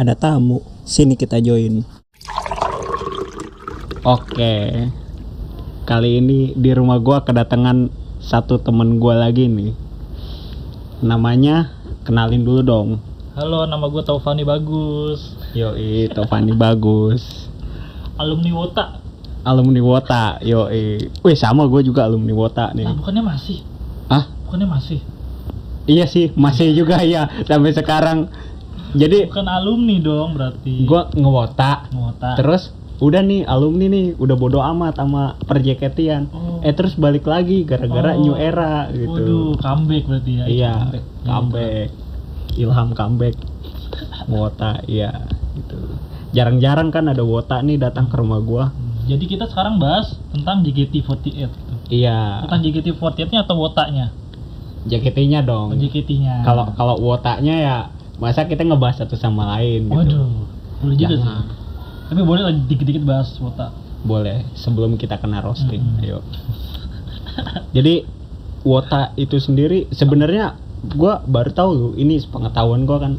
ada tamu. Sini kita join. Oke. Kali ini di rumah gua kedatangan satu temen gua lagi nih. Namanya kenalin dulu dong. Halo, nama gue Taufani Bagus, Yoi, Tovani bagus. alumni Wota. Alumni Wota, yoi. Wih, sama gue juga alumni Wota nih. Nah, bukannya masih? Ah, Bukannya masih? iya sih, masih juga ya sampai sekarang. Jadi Bukan alumni dong berarti. gua ngewota, Wota. terus udah nih alumni nih udah bodo amat sama perjeketian. Oh. Eh terus balik lagi gara-gara Oh. new era gitu. Waduh, comeback berarti ya. Iya, Comeback. comeback. Ilham comeback. Wota, iya gitu. Jarang-jarang kan ada Wota nih datang ke rumah gua. Hmm, Jadi kita sekarang bahas tentang JKT48 gitu. Iya, Tentang JKT48-nya atau Wotanya? JKT-nya dong. Oh, JKT-nya. Kalau kalau Wotanya ya masa kita ngebahas satu sama lain gitu. Waduh, boleh juga sih. Tapi boleh lah dikit-dikit bahas Wota. Boleh sebelum kita kena roasting. Mm-mm. Ayo. Jadi Wota itu sendiri sebenarnya gua baru tahu loh, ini pengetahuan gua kan.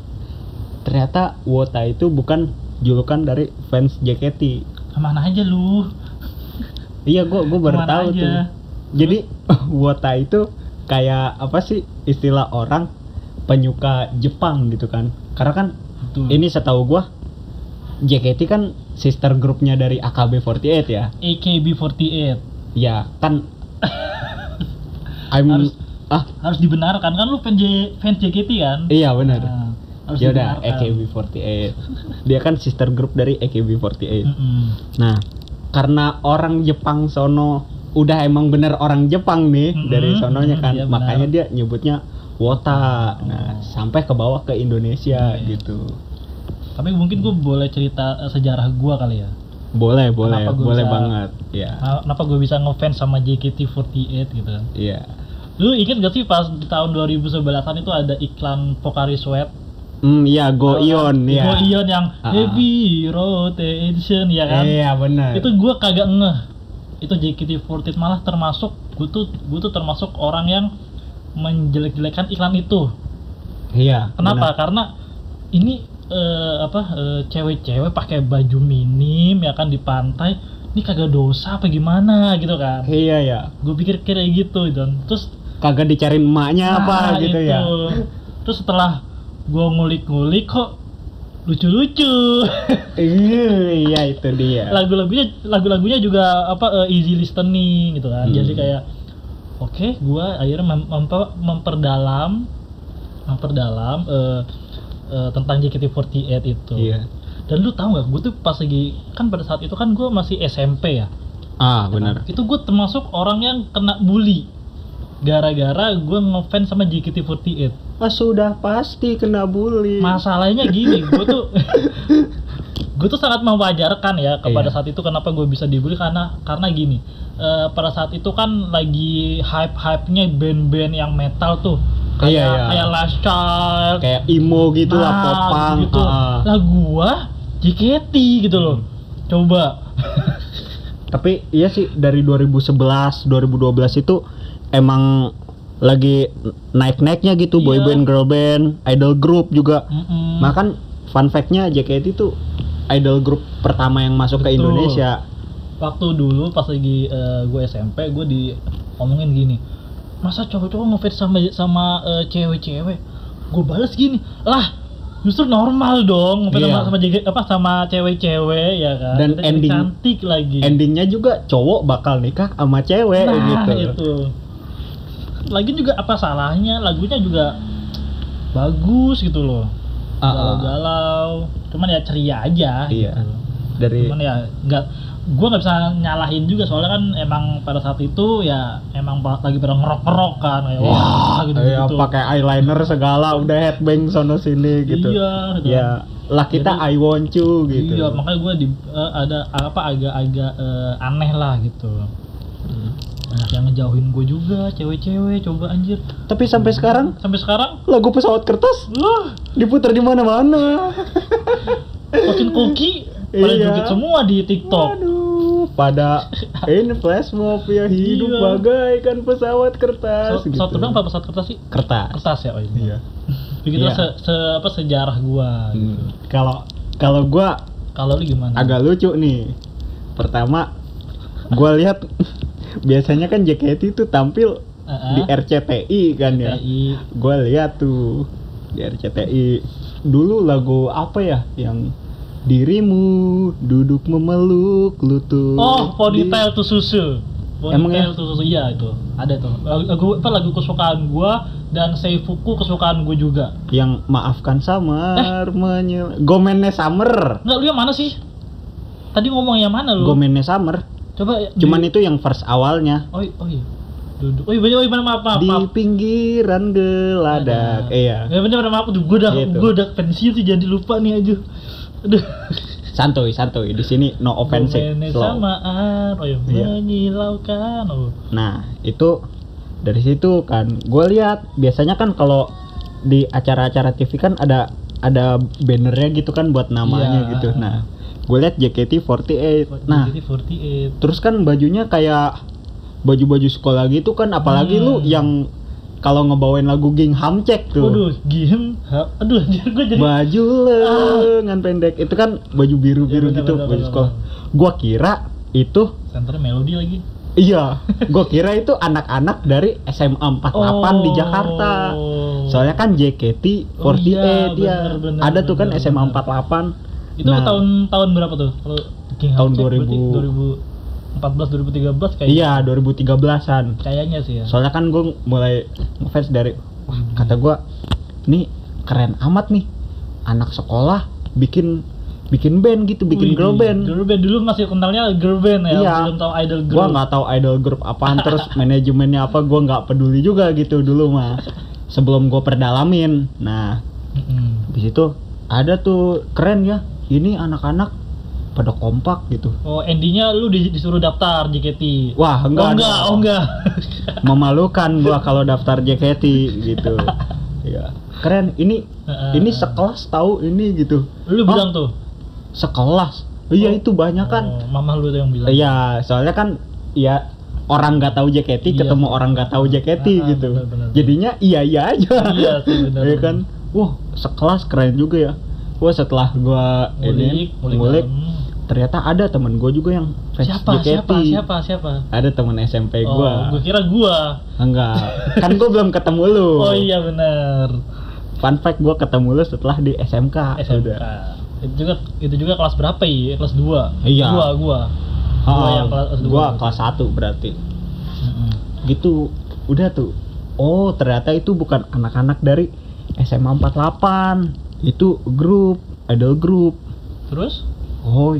Ternyata Wota itu bukan julukan dari fans JKT. Ke mana aja lu? Iya, gua gua baru Ke mana tahu aja? tuh. Jadi Wota itu kayak apa sih istilah orang penyuka Jepang gitu kan. Karena kan Betul. ini setahu gua JKT kan sister grupnya dari AKB48 ya. AKB48. Ya, kan I'm Harus- ah Harus dibenarkan kan lu fan, J, fans JKT kan? iya benar. Nah, harus Ya udah dibenarkan. AKB48. Dia kan sister group dari AKB48. Mm-mm. Nah, karena orang Jepang sono udah emang bener orang Jepang nih Mm-mm, dari sononya kan, iya benar. makanya dia nyebutnya Wota. Nah, sampai ke bawah ke Indonesia Iya. gitu. Tapi mungkin gue boleh cerita eh, sejarah gua kali ya. Boleh, boleh, boleh bisa- banget. Ya. Nah, Kenapa gue bisa ngefans sama JKT48 gitu kan? Iya. Lu inget gak sih pas di tahun 2011an itu ada iklan Pocari Sweat? Hmm, iya Go Ion ya. Go Ion yang ah. heavy rotation ya kan? Iya, benar. Itu gua kagak ngeh. Itu JKT48 malah termasuk gue tuh gue tuh termasuk orang yang menjelek-jelekan iklan itu. Iya. Kenapa? Karena ini eh, apa eh, cewek-cewek pakai baju minim ya kan di pantai. Ini kagak dosa apa gimana gitu kan? benar. Iya ya. Gue pikir kayak gitu dan terus Kagak dicariin emaknya apa nah, gitu itu. ya. Terus setelah gue ngulik-ngulik kok lucu-lucu. Iya, iya itu dia. lagu-lagunya lagu-lagunya juga apa eh, easy listening gitu kan. Hmm. Jadi kayak oke, gua akhirnya mem- memper- memperdalam memperdalam eh, eh, tentang JKT48 itu. Iya. Dan lu tahu nggak, gue tuh pas lagi kan pada saat itu kan gue masih SMP ya. Ah, benar. Itu gue termasuk orang yang kena bully gara-gara gue ngefans sama JKT48. Ah, sudah pasti kena bully. Masalahnya gini, gue tuh gue tuh sangat mewajarkan ya kepada Iya. saat itu kenapa gue bisa dibully karena karena gini eh, pada saat itu kan lagi hype hype nya band-band yang metal tuh kayak Iya, iya. kayak Last Child Kayak imo gitu lah, nah, popang. gitu ah. lah gua JKT gitu loh Hmm. coba Tapi iya sih dari 2011, 2012 itu emang lagi naik-naiknya gitu Iya. boy band, girl band, idol group juga. Mm-mm. Makan fun fact-nya JKT itu idol group pertama yang masuk ke Betul. Indonesia. waktu dulu pas lagi eh, gue SMP gue di ngomongin gini masa cowok-cowok ngefans sama sama eh, cewek-cewek gue balas gini lah justru normal dong ngefans Iya. sama sama JG apa sama cewek-cewek ya kan Dan Kita ending- cantik lagi Endingnya juga cowok bakal nikah sama cewek nah gitu. itu lagi juga apa salahnya lagunya juga bagus gitu loh Ah, ah. galau-galau cuman ya ceria aja Iya. gitu. Dari cuman ya nggak gue nggak bisa nyalahin juga soalnya kan emang pada saat itu ya emang lagi pada ngerok ngerok kan kayak wah gitu Iya, gitu pakai eyeliner segala udah headbang sono sini gitu. iya gitu. Ya, lah kita Jadi- I want you gitu. iya makanya gue di eh, ada apa agak-agak eh, aneh lah gitu Hmm. Banyak yang ngejauhin gue juga cewek-cewek coba anjir Tapi sampai sekarang sampai sekarang lagu pesawat kertas wah diputar di mana-mana. Kokin Koki pada Iya. joget semua di TikTok Waduh, pada ini flash mob ya hidup Iya. bagaikan pesawat kertas. pesawat gitu. terbang apa pesawat kertas sih Kertas. kertas ya oh iya. Iya. begitulah Iya. se, se- apa sejarah gua gitu. Hmm. Kalau kalau gua kalau lu gimana agak lucu nih. Pertama, gua lihat biasanya kan JKT itu tampil Heeh. di RCTI kan ya. TI. Gua lihat tuh di RCTI. Dulu lagu apa ya yang dirimu duduk memeluk lutut. oh di- ponytail tuh susu Emang ya? tuh susu iya itu ada tuh lagu apa lagu kesukaan gua dan Seifuku kesukaan gua juga yang maafkan Samar Eh? menyel Gomennya Summer. Enggak, lu yang mana sih? Tadi ngomong yang mana lu? Gomennya Summer. Coba ya, di- Cuman itu yang verse awalnya. Oh, oh iya. Duduk. Oh iya, oh, iya, bener, maaf, maaf, di maaf. pinggiran geladak. Ada. Iya. Ya bener, maaf. Tuh, gua udah, Gitu. gua udah pensiun sih jadi lupa nih aja. Aduh. Santuy, santuy. Di sini no offensive. Gomennya slow. samaan, oh iya, Iya. menyilaukan. Oh. Nah, itu dari situ kan gue lihat biasanya kan kalau di acara-acara TV kan ada ada bannernya gitu kan buat namanya Iya. gitu. Nah, gue lihat JKT48. Nah, Jadi 48. terus kan bajunya kayak baju-baju sekolah gitu kan apalagi Hmm. lu yang kalau ngebawain lagu Ging Hamcek tuh. Waduh. Ha- Aduh, anjir gua jadi baju lengan pendek itu kan baju biru-biru bener, gitu bener, baju bener, sekolah gua kira itu senternya melodi lagi. iya gua kira itu anak-anak dari SMA 48 di Jakarta Oh. soalnya kan JKT48 Oh iya, dia bener, bener, ada tuh kan bener, SMA bener. 48 Itu Nah, tahun tahun berapa tuh? Kalau King Tahun Hamcek berarti 2000. 2014 2013 kayak iya 2013an kayaknya sih ya. soalnya kan gua mulai ngefans dari wah, Hmm. kata gua nih keren amat nih anak sekolah bikin bikin band gitu bikin Wih, girl band Girl band dulu masih kenalnya girl band ya, Iya. belum tahu idol girl. gua nggak tahu idol group apaan terus manajemennya apa gua nggak peduli juga gitu dulu mah sebelum gua perdalamin nah Mm-mm. di situ ada tuh keren ya ini anak-anak pada kompak gitu Oh, endingnya lu di- disuruh daftar JKT. wah enggak oh enggak, oh enggak. memalukan gua kalau daftar JKT gitu ya keren ini Heeh. ini sekelas tahu ini gitu lu Hah? bilang tuh. sekelas iya Oh. itu banyak kan Oh, mama lu tuh yang bilang. Iya, soalnya kan ya orang nggak tahu JKT Iya ketemu orang nggak tahu JKT Ah, gitu. benar-benar. Jadinya iya iya aja. Iya sih, Iya benar. kan? Wah, sekelas keren juga ya. Wah, setelah gua ini dalam. ternyata ada temen gua juga yang fans Siapa, JKT. siapa, siapa, siapa? Ada temen SMP Oh, gua. gua kira gua. Enggak. kan gua belum ketemu lu. Oh iya benar. Fun fact gua ketemu lu setelah di SMK. SMK. Udah. Itu juga itu juga kelas berapa ya? Kelas 2. Iya. Gua, gua. Gua Ah, yang kelas dua. gua kelas 1 berarti. Mm-mm. gitu udah tuh oh ternyata itu bukan anak-anak dari SMA 48 itu grup idol group. Terus? oh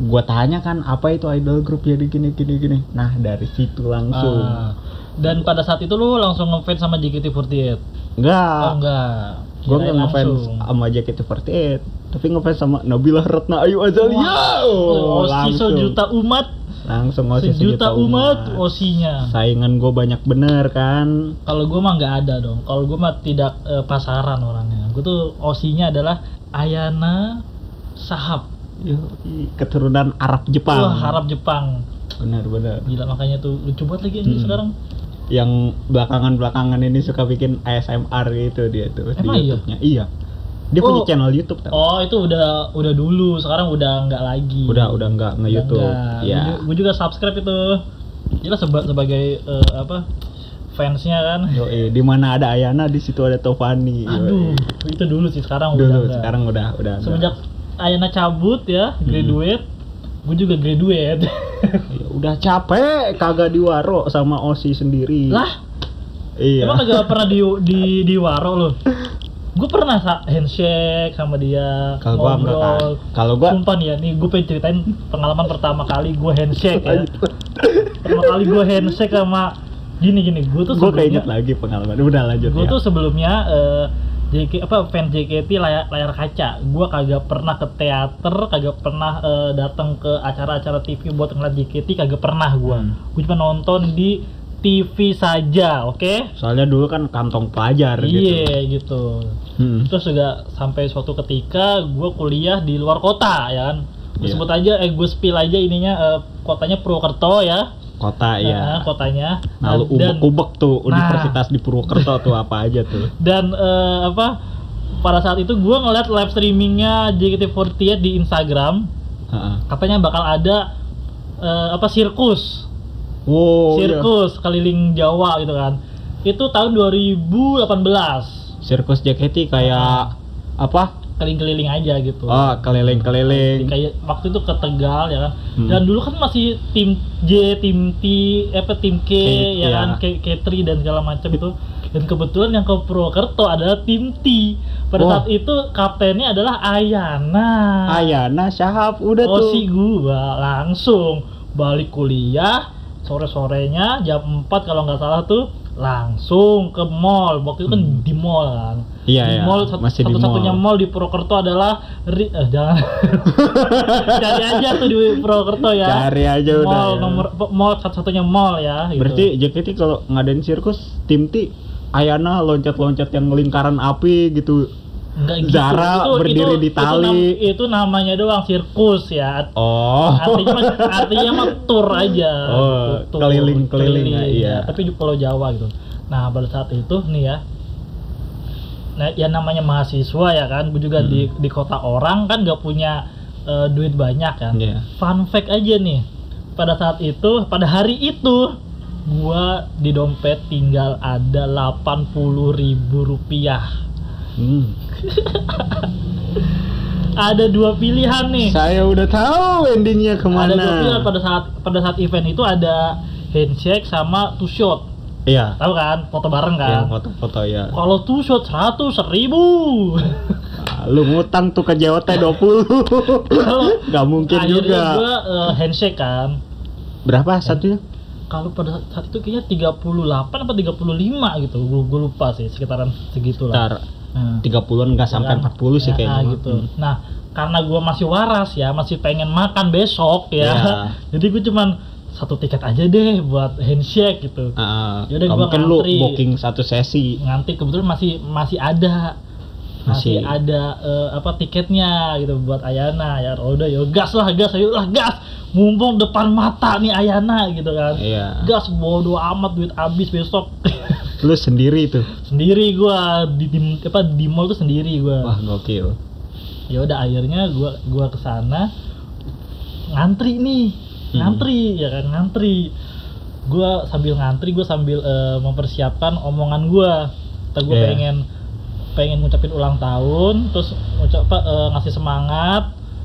gua tanya kan apa itu idol group? Jadi gini gini gini. Nah dari situ langsung. Ah. dan pada saat itu lu langsung ngefans sama JKT48. enggak. Oh enggak. gua Kirain nggak ngefans sama JKT48 tapi ngefans sama Nabila Ratna Ayu Azalia Wah, oh, Osi langsung. sejuta umat, langsung Osi sejuta umat, osinya. saingan gue banyak bener kan Kalau gue mah nggak ada dong. Kalau gue mah tidak eh, pasaran orangnya. Gue tuh osinya adalah Ayana Sahab. Keturunan Arab Jepang Wah, harap Jepang. bener-bener Gila makanya tuh lucu banget lagi Hmm. sekarang. yang belakangan-belakangan ini suka bikin ASMR gitu dia tuh Emang di iya? YouTube-nya. Iya. Dia Oh. punya channel YouTube tau. Oh, itu udah udah dulu, sekarang udah nggak lagi. Udah udah nggak nge YouTube. Iya. Gue juga subscribe itu. Jelas seba- sebagai eh, apa? fansnya kan. Yoi, di mana ada Ayana di situ ada Tovani. Yoi. Aduh, itu dulu sih sekarang udah Dulu nggak. sekarang udah udah. Semenjak Ayana cabut ya, Hmm. graduate, gue juga graduate. Ya, udah capek kagak diwaro sama Osi sendiri. lah, Iya. emang kagak pernah di di di waro lo? Gue pernah sa- handshake sama dia, Kalau gua enggak kan. Kalau gua Sumpah nih ya, nih gue pengen ceritain pengalaman pertama kali gue handshake ya. pertama kali gue handshake sama gini gini, gue tuh gue keinget lagi pengalaman. Udah lanjut gue ya. tuh sebelumnya eh, JK apa fans JKT layar, layar kaca. Gue kagak pernah ke teater, kagak pernah eh, datang ke acara-acara TV buat ngeliat JKT, kagak pernah gue. Hmm. Gue cuma nonton di TV saja, oke? Soalnya dulu kan kantong pelajar gitu. Iya gitu. Hmm. Terus juga sampai suatu ketika gue kuliah di luar kota ya kan. Gue Iya. sebut aja, eh gue spill aja ininya eh, kotanya Purwokerto ya. Kota Nah, ya. kotanya. Nah, lu ubek-ubek tuh Nah. universitas di Purwokerto tuh apa aja tuh. dan eh, apa pada saat itu gue ngeliat live streamingnya JKT48 di Instagram Heeh. katanya bakal ada eh, apa sirkus Wow, iya. sirkus keliling Jawa gitu kan itu tahun 2018 Sirkus JKT kayak apa? keliling-keliling aja gitu Oh, keliling-keliling. kayak waktu itu ke Tegal ya kan Hmm. dan dulu kan masih tim J tim T apa tim K K, ya iya. kan K, K3 dan segala macam itu dan kebetulan yang ke Purwokerto adalah tim T pada Wah. saat itu kaptennya adalah Ayana Ayana Syahab udah oh tuh. si gua langsung balik kuliah sore sorenya jam 4 kalau nggak salah tuh langsung ke mall waktu itu kan Hmm. di mall kan Iya, di iya, mall satu, masih di satu-satunya mall. mall di Purwokerto adalah Ri, eh, jangan cari aja tuh di Purwokerto ya Cari aja udah, mall ya. nomor mall satu-satunya mall ya gitu. Berarti JKT kalau ngadain sirkus tim T Ayana loncat-loncat yang lingkaran api gitu. Enggak gitu. Zara berdiri di tali. nam- itu namanya doang sirkus ya Oh. artinya mah artinya mah tour aja Oh, keliling, iya. ya. tapi di Pulau Jawa gitu nah pada saat itu nih ya nah ya namanya mahasiswa ya kan gue juga di Hmm. di kota orang kan gak punya eh, duit banyak kan Iya. fun fact aja nih pada saat itu pada hari itu gua di dompet tinggal ada 80.000 ribu rupiah Hmm. ada dua pilihan nih Saya udah tahu endingnya ke mana. ada dua pilihan pada saat pada saat event itu ada handshake sama two shot Iya. tahu kan foto bareng kan foto-foto ya. kalau two shot seratus ribu Ah, Lu ngutang tuh ke JOT 20. Gak mungkin akhirnya juga. gua eh, handshake kan Berapa satunya? kalau pada saat itu kayaknya 38 apa 35 gitu gue, gue lupa sih sekitaran segitu lah Ntar Nah. 30-an nggak sampai Kan? 40 sih Ya, kayaknya. mah. gitu. Hmm. Nah, karena gua masih waras ya, masih pengen makan besok ya. Iya. Jadi gue cuman satu tiket aja deh buat handshake gitu. Ah, Yaudah, mungkin lu booking satu sesi. Nganti kebetulan masih masih ada masih, Masih. ada eh, apa tiketnya gitu buat Ayana ya udah ya gas lah gas ayo lah gas mumpung depan mata nih Ayana gitu kan Iya. gas bodo amat duit habis besok Lu sendiri tuh. sendiri gua di, di apa di mall tuh sendiri gua Wah, gokil. ya udah akhirnya gua gua ke sana ngantri nih Hmm. ngantri ya kan ngantri gua sambil ngantri gua sambil eh, mempersiapkan omongan gua Ntar gua Iya. pengen pengen ngucapin ulang tahun terus ngucap apa eh, ngasih semangat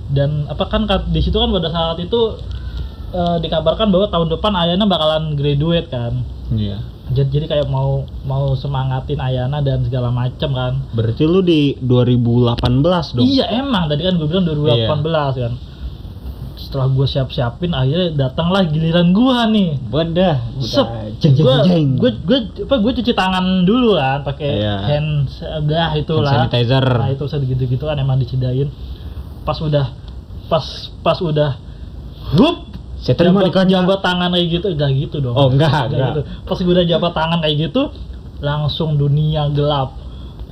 dan apa kan kat- di situ kan pada saat itu eh, dikabarkan bahwa tahun depan Ayana bakalan graduate kan Iya. Jadi, jadi kayak mau mau semangatin Ayana dan segala macem kan Berarti lu di 2018 dong. Iya emang tadi kan gue bilang 2018 kan. Setelah gue siap-siapin akhirnya datanglah giliran gua nih. Wadah, Sep, gue gue gue apa gue cuci tangan dulu kan pakai Iya. hand udah itulah. Hand sanitizer. Nah itu saya gitu-gitu kan emang dicediain. Pas udah pas pas udah hup Saya terima jabat, nikahnya. jabat tangan kayak gitu enggak gitu dong. Oh, enggak, enggak. gitu. Pas gue udah jabat tangan kayak gitu langsung dunia gelap.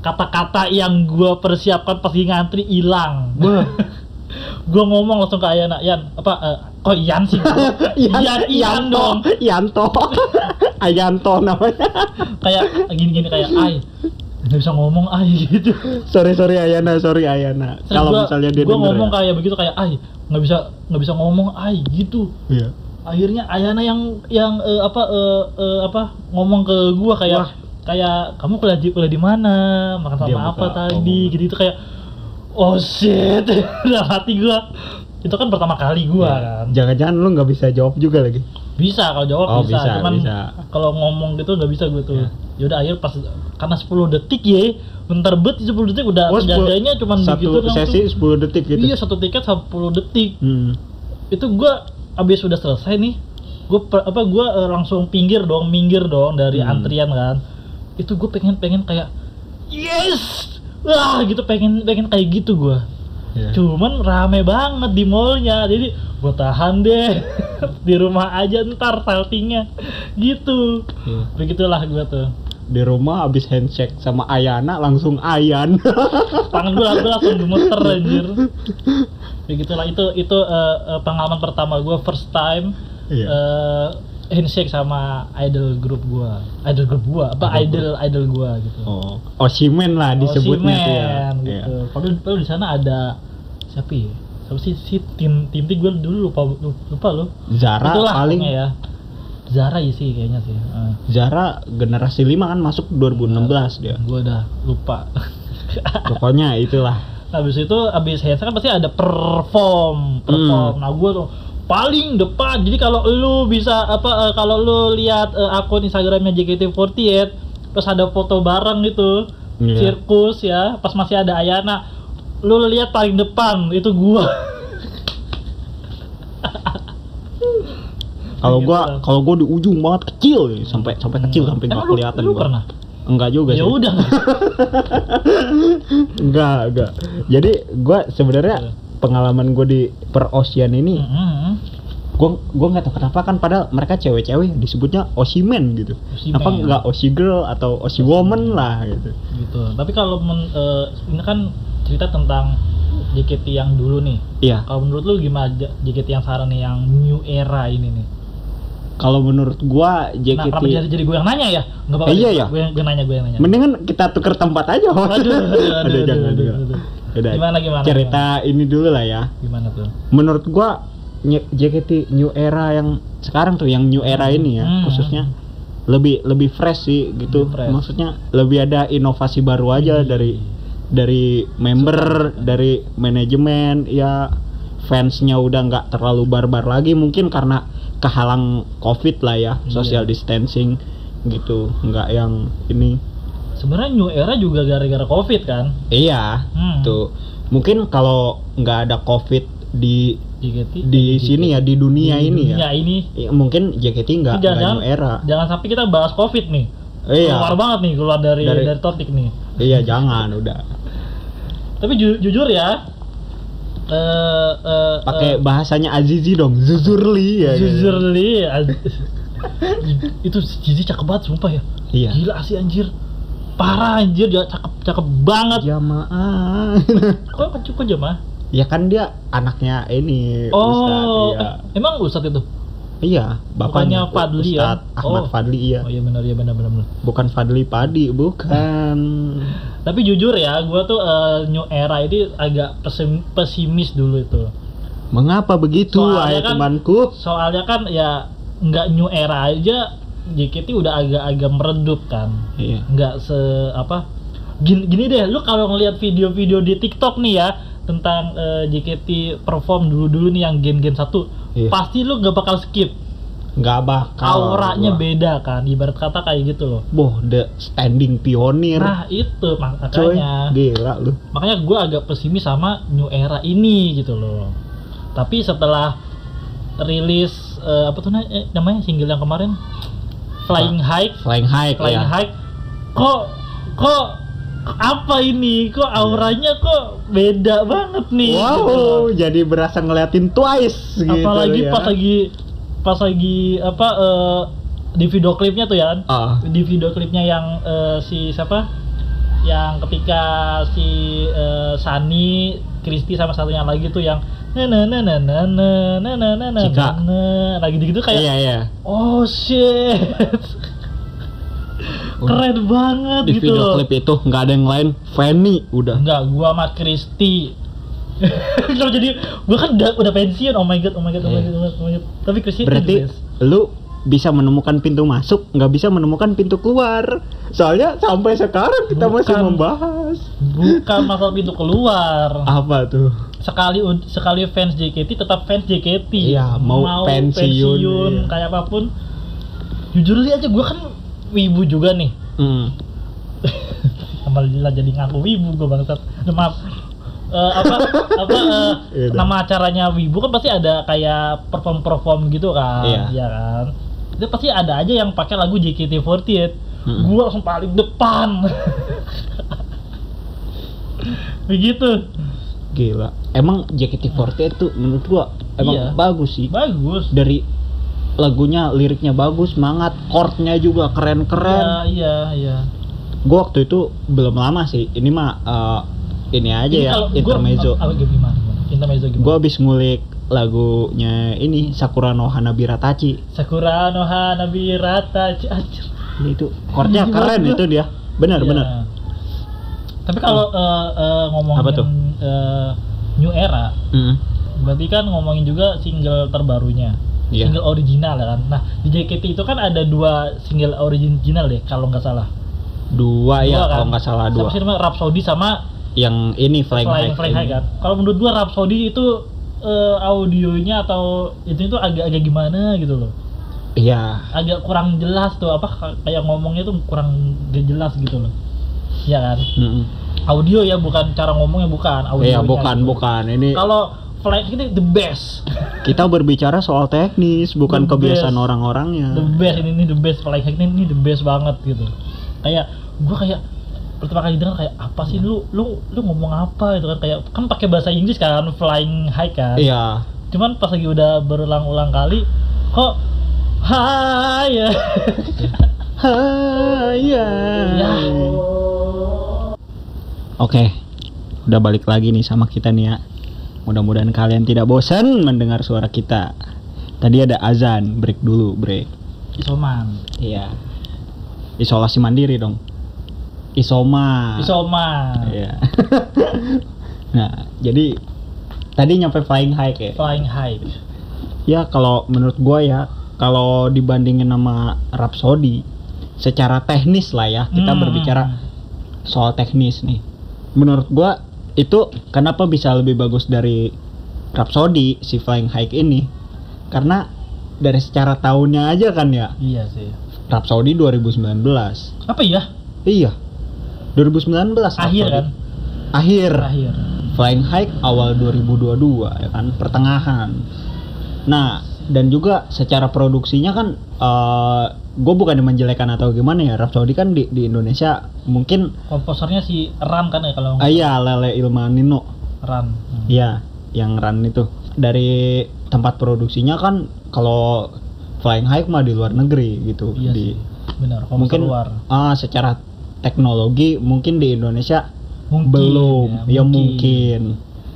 Kata-kata yang gua persiapkan pas ngantri hilang. Gua ngomong langsung ke Ayana, Yan, apa eh, kok Yan sih? Yan, Yan dong. Yanto. Ayanto namanya. Kayak gini-gini kayak ay. Nggak bisa ngomong ay gitu. sorry sorry Ayana, sorry Ayana. Kalau misalnya dia gua denger ngomong ya. kayak begitu kayak ay, nggak bisa nggak bisa ngomong ay gitu. Iya. akhirnya Ayana yang yang eh, apa eh, eh, apa ngomong ke gua kayak Wah. kayak kamu kuliah di kuliah di mana makan sama Dia apa tadi gitu itu kayak oh shit dalam hati gua itu kan pertama kali gua Iya. kan Jangan-jangan lu nggak bisa jawab juga lagi. Bisa kalau jawab Oh, bisa, bisa, cuman bisa. kalau ngomong gitu nggak bisa gue tuh Iya. yaudah akhir pas karena 10 detik ya bentar bet 10 detik udah Oh, penjaganya cuman satu begitu langsung. sesi 10 detik gitu. iya satu tiket 10 detik Hmm. itu gua abis sudah selesai nih gue apa gua eh, langsung pinggir dong minggir dong dari Hmm. antrian kan itu gue pengen pengen kayak yes wah gitu pengen pengen kayak gitu gua Iya. cuman rame banget di mallnya jadi gue tahan deh di rumah aja ntar saltingnya gitu Iya. begitulah gua tuh Di rumah habis handshake sama Ayana langsung Ayan. tangan gue langsung gemeter anjir begitulah itu itu eh, pengalaman pertama gue first time Iya. eh, handshake sama idol grup gua idol grup gua apa Idol idol idol gua gitu Oh, Oshimen lah disebutnya tuh ya. Iya. gitu. Padahal, padahal di sana ada siapa ya? Siapa sih si tim tim gue dulu lupa lupa lo. Zara Itulah paling ya. Zara ya sih kayaknya sih. Uh, Zara generasi 5 kan masuk 2016 dia. gue udah lupa. Pokoknya itulah. habis itu habis handshake kan pasti ada perform, perform. Nah, gue tuh paling depan. Jadi kalau lu bisa apa eh, kalau lu lihat eh, akun Instagramnya JKT48 terus ada foto bareng gitu. Iya. Sirkus ya, pas masih ada Ayana. Lu lihat paling depan itu gua. Kalau Gitu gua lah. kalau gua di ujung banget kecil ya. sampai sampai kecil sampai nggak Emang lu- kelihatan lu gua. pernah? Enggak juga ya sih. udah. Enggak, enggak. Jadi gua sebenarnya Iya. Pengalaman gua di per Ocean ini Mm-mm. gua gua nggak tahu kenapa kan padahal mereka cewek-cewek disebutnya Oshimen gitu. Kenapa nggak Oshi Girl atau Oshi Woman lah gitu. gitu. Tapi kalau men- eh, ini kan cerita tentang JKT yang dulu nih. Iya. Kalau menurut lu gimana JKT yang sekarang nih yang new era ini nih? Kalau menurut gua Nah, JKT kenapa jadi, jadi gue yang nanya ya? Enggak apa-apa. Iya, deh, ya. Gue yang gue nanya, gue yang nanya. Mendingan kita tuker tempat aja. Aduh, aduh, aduh, Aduh, aduh, aduh, juga. aduh. Yaudah, Gimana, gimana, Cerita ini dulu lah ya. Gimana tuh? Menurut gua JKT New Era yang sekarang tuh yang New Era ini ya, Hmm. khususnya lebih lebih fresh sih gitu. Lebih fresh. Maksudnya lebih ada inovasi baru aja Hmm. dari dari member, dari manajemen, ya fansnya udah nggak terlalu barbar lagi mungkin karena kehalang covid lah ya, Iya. social distancing gitu, nggak yang ini. Sebenarnya new era juga gara-gara covid kan? Iya, Hmm. tuh mungkin kalau nggak ada covid di JKT di sini ya di dunia di ini dunia ya, ini Ya, mungkin JKT nggak new era. jangan sampai kita bahas covid nih. Iya, Keluar banget nih keluar dari Dari- dari, topik nih. iya jangan udah. Tapi ju- jujur ya, eh eh, Pakai eh, bahasanya Azizi dong, Zuzurli ya. kan? jujur li, az- itu Zizi cakep banget sumpah ya. Iya. Gila sih anjir. Parah anjir, dia cakep cakep banget. Jamaah. Kok kok kok jemaah? ya kan dia anaknya ini Oh, Ustadz, iya. eh, emang Ustadz itu? Iya, bapaknya Bukannya Fadli ya? Ustadz Ahmad Oh. Fadli iya. Oh iya benar ya benar benar. Bukan Fadli Padi, bukan. Tapi jujur ya, gua tuh eh, new era ini agak pesim- pesimis dulu itu. Mengapa begitu, Soalnya wahai kan- temanku? Soalnya kan ya nggak new era aja JKT udah agak-agak meredup kan. Iya. Nggak se apa gini, gini deh, lu kalau ngelihat video-video di TikTok nih ya tentang eh, JKT perform dulu-dulu nih yang gen-gen satu, Iya. pasti lu nggak bakal skip. Nggak bakal. Auranya gua. beda kan, ibarat kata kayak gitu loh. Boh, the standing pioneer. Nah itu mak- Coy, makanya. gila lu. makanya gue agak pesimis sama new era ini gitu loh tapi setelah rilis eh, apa tuh eh, namanya single yang kemarin Flying High Flying high Flying ya. High kok kok apa ini kok auranya kok beda banget nih gitu loh. Wow, jadi berasa ngeliatin twice gitu apalagi ya. pas lagi pas lagi apa eh, di video klipnya tuh ya Ah. di video klipnya yang eh, si siapa yang ketika si eh, Sani Kristi sama satunya lagi tuh yang na na na na na na na na na na na lagi gitu kayak Iya, iya. oh shit keren banget Di gitu video klip itu nggak ada yang lain, Fanny udah. enggak gua sama Kristi kalau jadi gua kan udah, udah pensiun oh my god oh my god oh my god, oh my god, oh my god. tapi Kristi Berarti lu bisa menemukan pintu masuk, nggak bisa menemukan pintu keluar. Soalnya sampai sekarang kita masih Bukan. membahas. bukan masalah pintu keluar Apa tuh? sekali sekali fans JKT tetap fans JKT Iya, mau pensiun, iya. kayak apa pun jujur li aja gue kan wibu juga nih Hmm. malah jadi ngaku wibu gue bangsat maaf Eh, apa apa dah. nama acaranya wibu kan pasti ada kayak perform perform gitu kan Iya. ya kan itu pasti ada aja yang pakai lagu JKT48 Mm-mm. gue langsung paling depan begitu Gila. Emang JKT48 tuh menurut gua emang Iya. bagus sih. bagus Dari lagunya, liriknya bagus, semangat, chordnya juga keren-keren. iya iya iya Gua waktu itu belum lama sih. Ini mah eh, ini aja Ini ya kalau gua- intermezzo. gimana, gimana? Intermezzo gimana? Gua habis ngulik lagunya ini Sakura no Hanabira Tachi Sakura no Hanabirata C- anjir. Ya, itu chordnya Gila keren itu dia benar Iya. benar Tapi kalau eh, eh, ngomongin Apa tuh? eh, new era, Mm. berarti kan ngomongin juga single terbarunya. Iya. Single original ya kan. Nah, di JKT itu kan ada dua single original deh kalau nggak salah. dua ya Dua kan? kalau nggak salah dua namanya? Rhapsody sama yang ini Flying, Flying, High, Flying High kan. Kalau menurut gua Rhapsody itu eh, audionya atau itu itu agak-agak gimana gitu loh. iya Agak kurang jelas tuh apa kayak ngomongnya tuh kurang jelas gitu loh. Iya kan? Mm-mm. Audio ya bukan cara ngomongnya bukan audio. iya bukan bukan ini Kalau Flying ini the best. kita berbicara soal teknis bukan The kebiasaan orang-orangnya the best ini, ini the best Flying High ini, ini the best banget gitu. Kayak gua kayak pertama kali dengar kayak apa sih lu lu lu ngomong apa itu kan kayak kan pakai bahasa Inggris kan Flying High kan. iya cuman pas lagi udah berulang-ulang kali kok hai ya Iya. Ya. Oke, udah balik lagi nih sama kita nih ya. Mudah-mudahan kalian tidak bosan mendengar suara kita. Tadi ada azan, break dulu, break. isoman Iya. Isolasi mandiri dong. Isoma. isoman Iya. nah, jadi tadi nyampe flying high kayak. flying high Ya kalau menurut gua ya, kalau dibandingin sama Rhapsody, secara teknis lah ya, kita Hmm. berbicara soal teknis nih. Menurut gua itu kenapa bisa lebih bagus dari Rhapsody si Flying High ini? Karena dari secara tahunnya aja kan ya. iya sih Rhapsody 2019. apa ya Iya. 2019 akhir kan Akhir. akhir Flying High awal 2022 ya kan, pertengahan. Nah, dan juga secara produksinya kan gue bukan menjelekan atau gimana ya Rhapsody kan di, di Indonesia mungkin komposernya si Ran kan ya kalau ah, iya Lele Ilmanino Ran Hmm. Iya, yang run itu dari tempat produksinya kan kalau Flying High mah di luar negeri gitu. iya di sih benar komposer mungkin luar ah secara teknologi mungkin di Indonesia mungkin belum, ya, mungkin.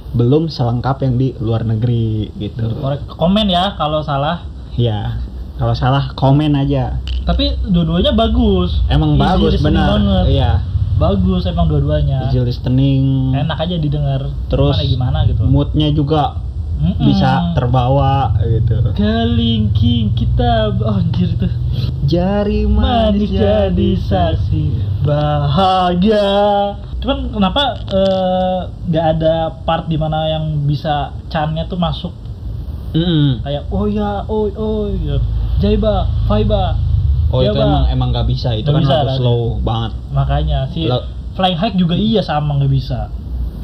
belum selengkap yang di luar negeri gitu. Korek- komen ya kalau salah Ya, kalau salah komen aja. tapi dua-duanya bagus Emang Easy bagus benar. Iya, bagus emang dua-duanya easy listening. enak aja didengar Terus gimana gimana gitu Moodnya juga Mm-mm. bisa terbawa gitu. kelingking kita. Oh, anjir itu. Jari manis jadi saksi. bahagia. Cuman kenapa eh, nggak ada part di mana yang bisa channya tuh masuk? Mm-mm. kayak oh ya oh oh ya. Jaiba faiba. Oh Ya, itu emang emang gak bisa. Itu Nggak kan bisa, lagu kan? slow banget. makanya si Lo- flying high juga iya sama nggak bisa.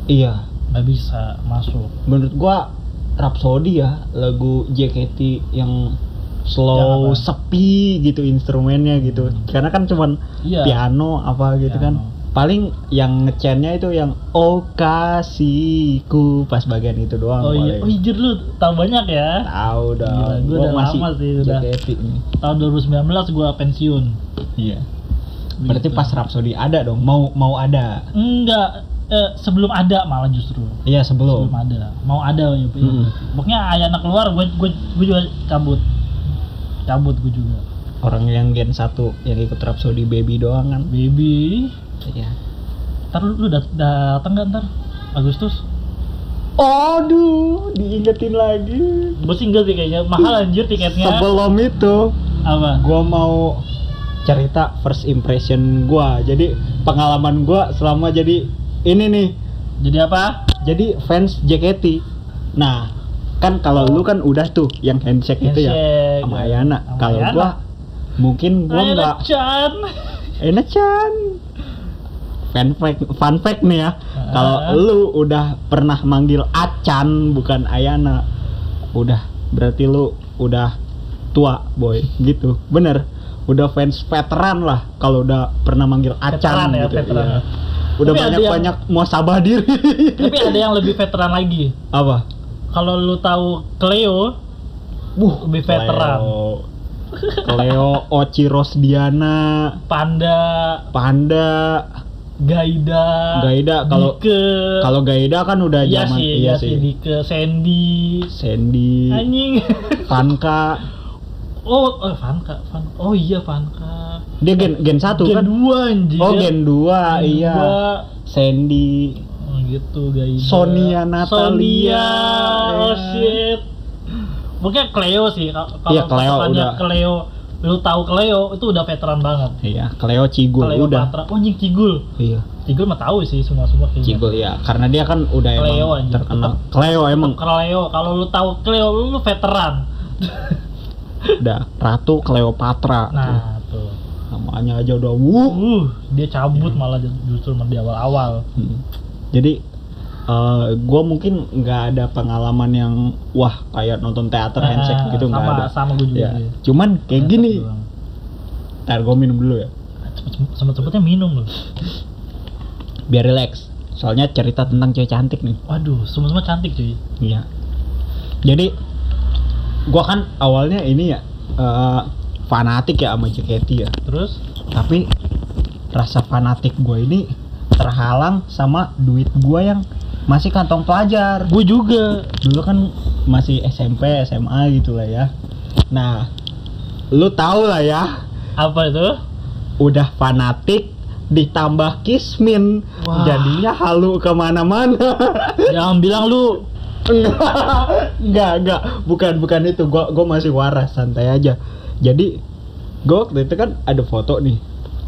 Iya, nggak bisa masuk. Menurut gua Rhapsody ya lagu JKT yang slow apa? sepi gitu instrumennya gitu. Karena kan cuman iya piano apa gitu kan. Piano. Paling yang ngechannya itu yang oh kasihku pas bagian itu doang. oh iya paling. oh iya lu tahu banyak ya Tahu Gila, dong. gua Gua udah masih lama sih, udah. Tahun 2019 gua pensiun Iya. Berarti Gitu. pas Rhapsody ada dong. Mau mau ada. enggak eh, sebelum ada malah justru Iya sebelum. belum ada mau ada ya. Mm-mm. pokoknya Ayana keluar gue gue gue juga cabut cabut gue juga Orang yang gen 1 yang ikut Rhapsody Baby doang kan. baby Iya. ntar lu, lu dat datang gak ntar Agustus Aduh, diingetin lagi. gue single sih kayaknya mahal anjir tiketnya Sebelum itu, apa gua mau cerita first impression gua. Jadi pengalaman gua selama jadi ini nih. jadi apa Jadi fans JKT. Nah, kan kalau lu kan udah tuh yang handshake, itu ya Handshake. sama Ayana. Kalau Ayana. gua mungkin gua Ayana nggak Chan enak Chan. Fun fact, fun fact nih ya. Kalau Ah. lu udah pernah manggil Acan bukan Ayana, udah berarti lu udah tua boy gitu. Bener. Udah fans veteran lah kalau udah pernah manggil Veteran Acan ya, gitu. veteran. iya. Udah Tapi banyak yang- banyak muasabah diri. tapi ada yang lebih veteran lagi. Apa? kalau lu tahu Cleo Buh, lebih veteran. Cleo. Cleo, Oci Rosdiana, Panda. Panda, Gaida. Gaida, kalau- ke Kalau Gaida kan udah iya zaman sih iya sih. Dike Sandy. Sandy, anjing. Vanka, oh oh Vanka Van oh iya Vanka dia gen gen satu Gen kan? dua anjir Oh gen 2 Gen iya. dua. Sandy, Oh, gitu Gaida Sonia Natalia. Sonia oh Iya. shit mungkin Cleo sih Ka- kalau Iya, Cleo udah. Cleo lu tahu Cleo itu udah veteran banget iya. Cleo Cigul Cleo udah. Patra oh anjing Cigul Iya. Cigul mah tahu sih semua semua kayaknya Cigul ya, karena dia kan udah Cleo emang anjing. terkenal. Cleo emang Cleo kalau lu tahu Cleo lu, lu veteran udah Ratu Cleopatra. tuh. nah tuh Namanya aja udah wuh. uh dia cabut malah justru di awal-awal Hmm. Jadi eh gue mungkin nggak ada pengalaman yang wah kayak nonton teater Ah, handshake gitu nggak ada. sama gua juga Ya. sih. Cuman kayak Ternyata gini. doang. Ntar gue minum dulu ya. sempet sempetnya minum loh Biar relax. Soalnya cerita tentang cewek cantik nih. waduh semua semua cantik cuy Iya. Jadi gua kan awalnya ini ya eh, fanatik ya sama JKT ya. terus Tapi rasa fanatik gue ini terhalang sama duit gua yang masih kantong pelajar. gue juga Dulu kan masih SMP, SMA gitu lah ya. Nah, lu tahu lah ya, apa itu udah fanatik ditambah kismin, Wah. jadinya halu ke mana-mana. jangan bilang lu enggak enggak bukan bukan itu. Gua gua masih waras santai aja. Jadi gua waktu itu kan ada foto nih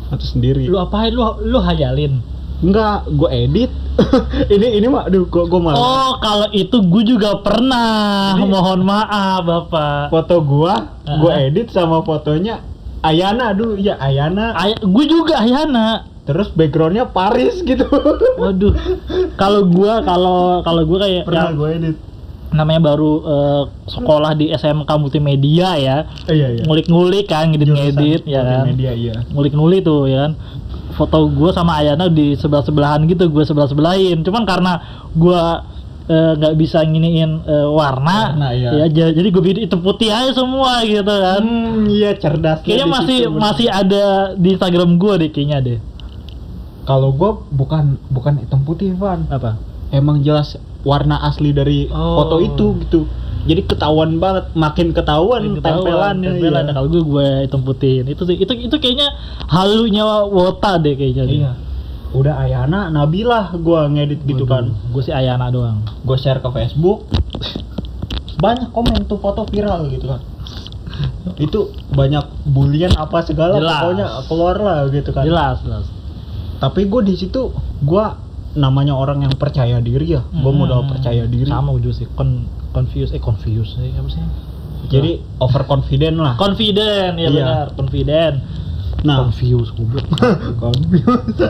foto sendiri. Lu apain? Lu lu hayalin? Enggak gua edit. Ini ini mah aduh gua gua malah oh kalau itu gue juga pernah. Jadi- mohon maaf bapak. foto gua gua Ah. edit sama fotonya Ayana aduh ya Ayana. Ay- gue juga Ayana terus backgroundnya Paris gitu. Waduh. Kalau gua kalau kalau gue kayak pernah yang gua edit. namanya baru eh, sekolah di SMK multimedia ya. Eh, iya iya. Ngulik-ngulik kan ngedit-ngedit ya kan? multimedia iya. Ngulik-ngulik tuh ya kan? Foto gue sama Ayana di sebelah sebelahan gitu gue sebelah sebelahin cuman karena gue eh, nggak bisa nginiin eh, warna, Warna, iya. ya ja- jadi gue bikin hitam putih aja semua gitu kan. Hmm iya cerdas kayaknya masih masih ada di Instagram gue deh kayaknya deh kalau gua bukan bukan hitam putih Van. Apa? Emang jelas warna asli dari Oh. foto itu gitu. Jadi ketahuan banget makin ketahuan, tempelannya tempelan. iya. kalau gue gue hitam putihin itu sih itu itu kayaknya halunya Wota deh kayaknya. Iya. udah Ayana Nabilah gua ngedit gitu kan. gue sih Ayana doang. Gue share ke Facebook. Banyak komen tuh foto viral gitu kan. Itu banyak bulian apa segala Jelas. pokoknya keluar lah gitu kan. Jelas jelas tapi gue di situ gue namanya orang yang percaya diri ya. Gue Hmm. modal percaya diri. Sama gue juga sih Con confuse eh confuse eh, apa sih? Jadi overconfident lah. Confident ya Iya. benar confident. Nah. Confuse goblok. Confused.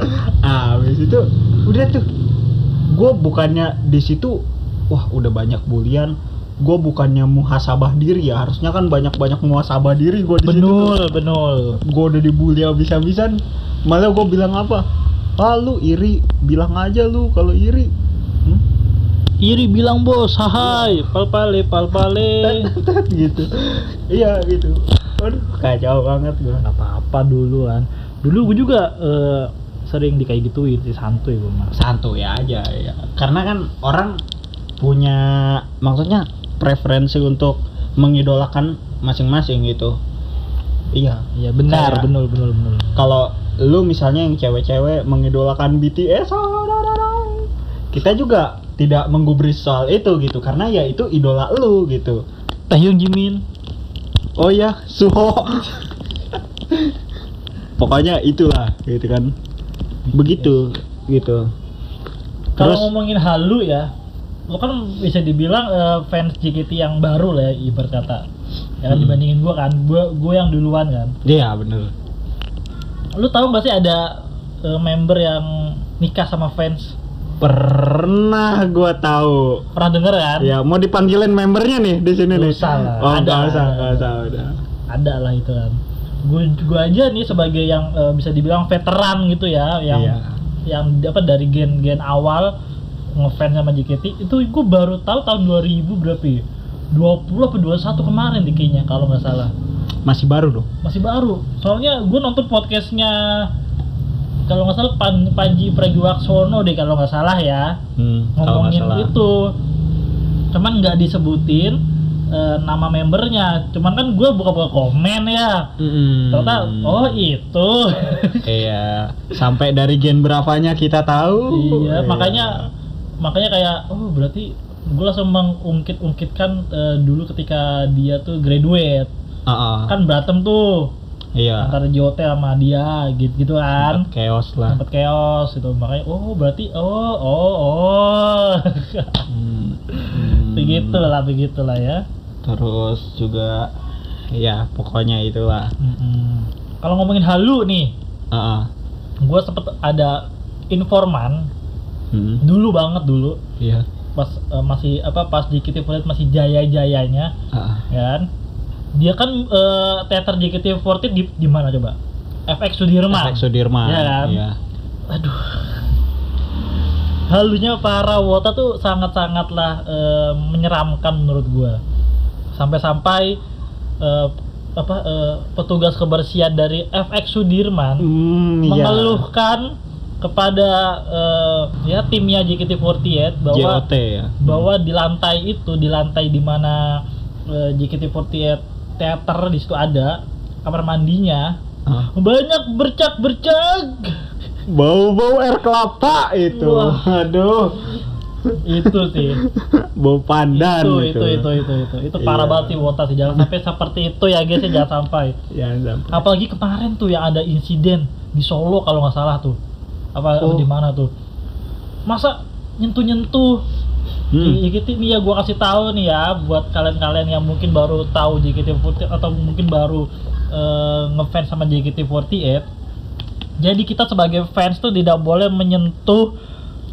Ah habis itu udah tuh. Gue bukannya di situ wah udah banyak bulian. Gue bukannya muhasabah diri ya harusnya kan banyak banyak muhasabah diri gue di situ benul benul gue udah dibully habis-habisan malah gue bilang apa? Ah lu iri. Bilang aja lu kalau iri. Hmm? iri bilang bos hai palpale palpale. Tet, gitu. Iya gitu. Aduh, kacau banget gue nggak apa-apa dulu kan dulu gue juga eh, sering di kayak gituin sih santuy gue mah. Santuy aja ya. Karena kan orang punya maksudnya preferensi untuk mengidolakan masing-masing gitu iya iya benar benul benul benul kalau lu misalnya yang cewek-cewek mengidolakan BTS kita juga tidak menggubris soal itu gitu karena ya itu idola lu gitu. Taehyung Jimin oh ya Suho. Pokoknya itulah gitu kan. Begitu gitu. Kalau ngomongin halu ya lo kan bisa dibilang eh, fans JKT yang baru lah ya ibarat kata ya kan dibandingin gua kan. Gua gua yang duluan kan. Iya bener. Lu tahu gak sih ada eh, member yang nikah sama fans? Pernah gua tahu. Pernah denger kan? Ya mau dipanggilin membernya nih di sini nih. Usah lah. oh Ada. nggak usah nggak usah udah. Ada lah itu kan. Gue gua aja nih sebagai yang eh, bisa dibilang veteran gitu ya yang Iya. yang apa dari gen-gen awal ngefans sama JKT itu gue baru tahu tahun 2000 berapa ya 20 apa 21 kemarin deh kayaknya kalau nggak salah. Masih baru dong masih baru. Soalnya gue nonton podcastnya kalau nggak salah Pan, Panji Pragiwaksono deh kalau nggak salah ya. Hmm, ngomongin salah. itu. Cuman nggak disebutin eh, nama membernya. Cuman kan gue buka-buka komen ya. Mm-mm. ternyata oh itu. Iya, sampai dari gen berapanya kita tahu. iya makanya makanya kayak oh berarti gue langsung mengungkit-ungkitkan eh, dulu ketika dia tuh graduate Ah, ah. kan berantem tuh iya. antara JOT sama dia gitu gitu kan Sempet chaos lah. sempet chaos gitu makanya oh berarti oh oh oh Hmm. Hmm. begitulah begitulah ya Terus juga ya pokoknya itulah. Mm-mm. kalau ngomongin halu nih Ah, ah. gue sempet ada informan Hmm. dulu banget dulu Iya. Pas eh, masih apa pas JKT48 masih jaya-jayanya ya kan dia kan eh, teater JKT48 di di mana coba FX Sudirman Efek Sudirman. Iya kan? Iya. aduh halunya para wota tuh sangat-sangatlah eh, menyeramkan menurut gua sampai-sampai eh, apa eh, petugas kebersihan dari FX Sudirman iya. mengeluhkan kepada eh, ya timnya JKT48 bahwa JOT ya. bahwa di lantai itu di lantai di mana eh, JKT48 teater di situ ada kamar mandinya Ah. banyak bercak-bercak Bau-bau air kelapa itu. Wah. Aduh. itu sih Bau pandan itu, itu itu itu itu itu parah Iya. banget sih Wota sih jangan sampai seperti itu ya guys ya jangan sampai Ya, sampai. apalagi kemarin tuh yang ada insiden di Solo kalau nggak salah tuh apa Oh. di mana tuh masa nyentuh nyentuh Hmm. JKT nih ya gua kasih tahu nih ya buat kalian-kalian yang mungkin baru tahu JKT48 atau mungkin baru eh, ngefans sama JKT48 jadi kita sebagai fans tuh tidak boleh menyentuh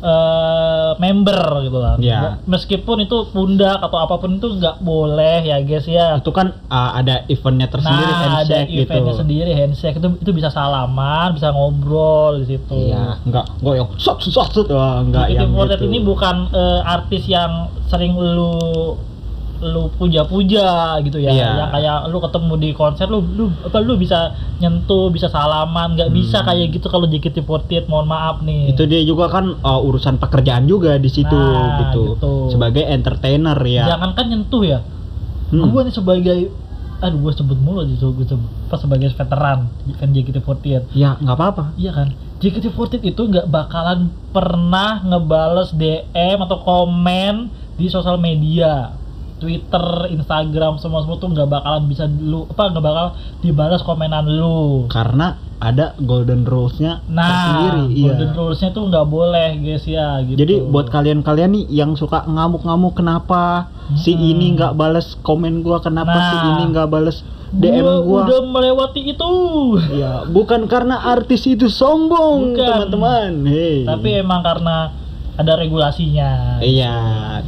eh, member gitu lah Ya. meskipun itu pundak atau apa pun itu nggak boleh ya guys ya Itu kan ah, ada eventnya tersendiri nah ada handshake gitu. eventnya sendiri handshake itu itu bisa salaman bisa ngobrol di situ Iya, enggak, enggak yang sot sot sot, wah, enggak yang JKT48 gitu. ini bukan eh, artis yang sering lu lu puja-puja gitu ya Iya. yang kayak lu ketemu di konser lu lu apa lu bisa nyentuh bisa salaman nggak bisa Hmm. kayak gitu kalau JKT48 mohon maaf nih itu dia juga kan uh, urusan pekerjaan juga di situ Nah, gitu. gitu. Sebagai entertainer ya. jangan kan nyentuh ya Hmm. gua nih sebagai aduh gua sebut mulu aja gue sebut pas sebagai veteran kan JKT48 Ya, nggak apa-apa. Iya kan, JKT48 itu nggak bakalan pernah ngebales DM atau komen di sosial media, Twitter, Instagram, semua semua tuh nggak bakalan bisa lu apa nggak bakal dibalas komenan lu. Karena ada golden rules-nya Nah, tersendiri. Iya. golden rules-nya tuh nggak boleh guys ya gitu. Jadi buat kalian-kalian nih yang suka ngamuk-ngamuk kenapa si Mm-mm. ini nggak bales komen gua, kenapa si Nah. ini nggak bales DM Gua gua. udah melewati itu. Ya, bukan karena artis itu sombong, teman-teman. Hei. Tapi emang karena ada regulasinya. Iya,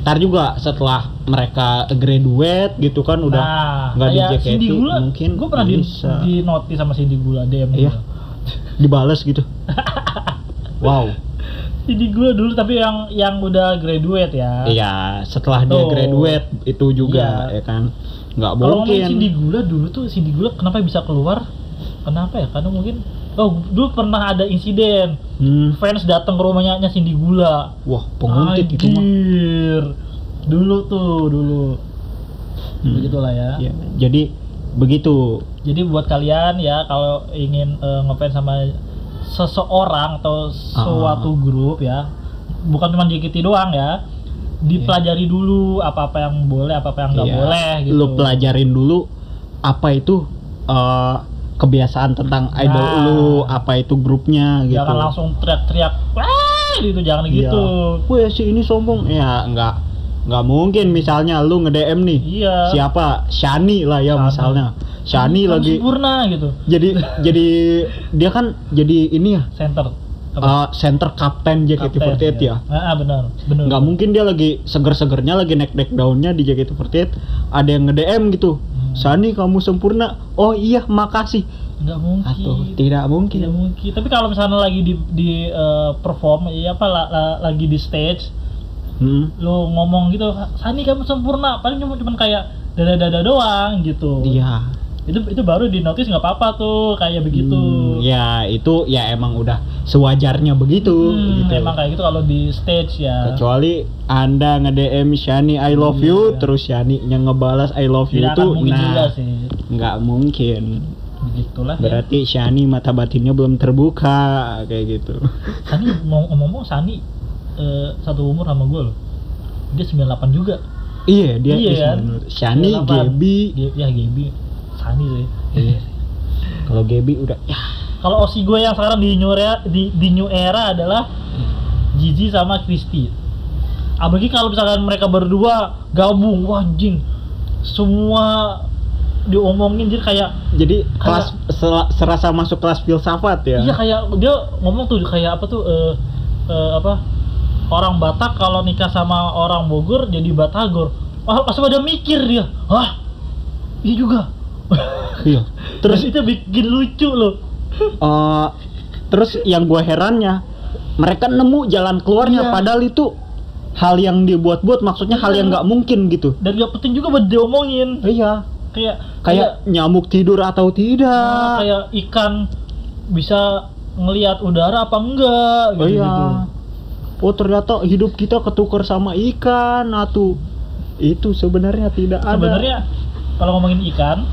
ntar juga setelah mereka graduate gitu kan udah nah, nggak di kayak JKT Gula, mungkin gue pernah di, bisa. di notice sama Cindy Gula DM Iya. gua. dibales gitu. wow. Cindy Gula dulu tapi yang yang udah graduate ya. Iya, setelah dia Tuh. graduate itu juga Iya. ya kan. Nggak Kalau mungkin. Cindy Gula dulu tuh Cindy Gula kenapa bisa keluar? Kenapa ya? Karena mungkin oh dulu pernah ada insiden Hmm. fans datang ke rumahnya Cindy Gula. Wah, penguntit itu mah. Dulu tuh dulu. Hmm. Begitulah ya. Iya, Jadi begitu. Jadi buat kalian ya kalau ingin eh, ngefans sama seseorang atau suatu grup ya, bukan cuma JKT doang ya, dipelajari dulu apa-apa yang boleh, apa-apa yang nggak Iya. boleh gitu. Lu pelajarin dulu apa itu eh, kebiasaan tentang idol Nah. lu, apa itu grupnya gitu. Jangan langsung teriak-teriak, wah gitu, jangan Iya. gitu. Weh si ini sombong. Ya nggak nggak mungkin misalnya lu nge-DM nih. Iya. Siapa? Shani lah ya Shani. misalnya. Shani Kamu lagi sempurna gitu. jadi jadi dia kan jadi ini ya Center. uh, center kapten JKT48 ya. Ah benar, benar. Nggak mungkin dia lagi seger-segernya lagi naik naik daunnya di JKT48 ada yang nge-DM gitu. Shani kamu sempurna. Oh iya makasih. Nggak mungkin. Atau tidak mungkin. Tidak mungkin. Tapi kalau misalnya lagi di di eh, perform, ya apa la- la- lagi di stage, Hmm. lu ngomong gitu, Sani kamu sempurna, paling cuma cuman kayak dada dada doang gitu. Iya. Itu itu baru di notice nggak apa-apa tuh kayak begitu Hmm, ya itu ya emang udah sewajarnya begitu Hmm, gitu. emang kayak gitu kalau di stage ya Kecuali Anda nge-DM Shani I love you Iya. terus Shani yang ngebalas I love you tidak mungkin juga nah nggak mungkin. begitulah ya. Berarti Shani mata batinnya belum terbuka kayak gitu. Sani mau ngomong-ngomong Sani eh, satu umur sama gue loh dia 98 juga Iya dia Iya is kan? Shani, 98. Gebi. Ge- ya Gebi Sani sih. Iya. Kalau Gebi udah ya. Kalau osi gue yang sekarang di new era di, di new era adalah Gigi sama Kristi apalagi kalau misalkan mereka berdua gabung wah anjing. Semua diomongin jadi kayak jadi kelas sel- serasa masuk kelas filsafat ya. iya kayak dia ngomong tuh kayak apa tuh eh, eh, apa orang Batak kalau nikah sama orang Bogor jadi Batagor. Wah, pas pada mikir dia hah? Iya juga Iya. terus itu bikin lucu loh eh, terus yang gue herannya mereka nemu jalan keluarnya Iya. padahal itu hal yang dibuat-buat maksudnya hal yang Iya. nggak mungkin gitu. dan gak penting juga buat diomongin Iya. kayak Kayak nyamuk tidur atau Nah, tidak. kayak ikan bisa ngelihat udara apa enggak Oh gitu, iya. Oh ternyata hidup kita ketukar sama ikan atau itu sebenarnya tidak ada. sebenarnya kalau ngomongin ikan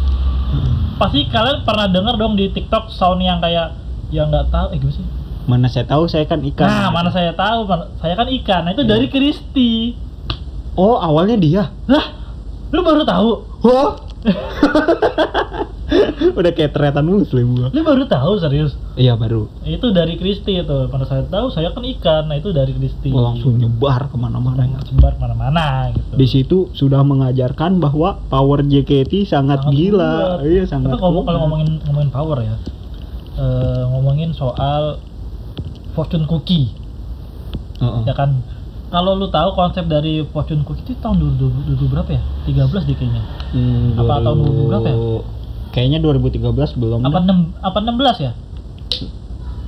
pasti kalian pernah dengar dong di TikTok sound yang kayak yang nggak tahu eh gimana sih mana saya tahu saya kan ikan. nah mana saya tahu mana- saya kan ikan nah itu Iya. dari Kristi Oh awalnya dia. lah lu baru tahu Wah. Udah kayak teriakan muslim gua. lu baru tahu serius Iya baru. itu dari Kristi itu mana saya tahu saya kan ikan nah itu dari Kristi Oh, langsung nyebar ke mana-mana. sebar mana-mana gitu Di situ sudah mengajarkan bahwa power JKT sangat, Sangat gila. kuat. Iya sangat. Tapi kalau kalau ngomongin ngomongin power ya, eh, ngomongin soal fortune cookie, Heeh. ya kan? Kalau lu tahu konsep dari fortune cookie itu tahun 2000, berapa ya? 13 deh kayaknya. Hmm, Apa tahun 2000 berapa ya? Kayaknya 2013 belum. Apa. 6 apa 16 ya?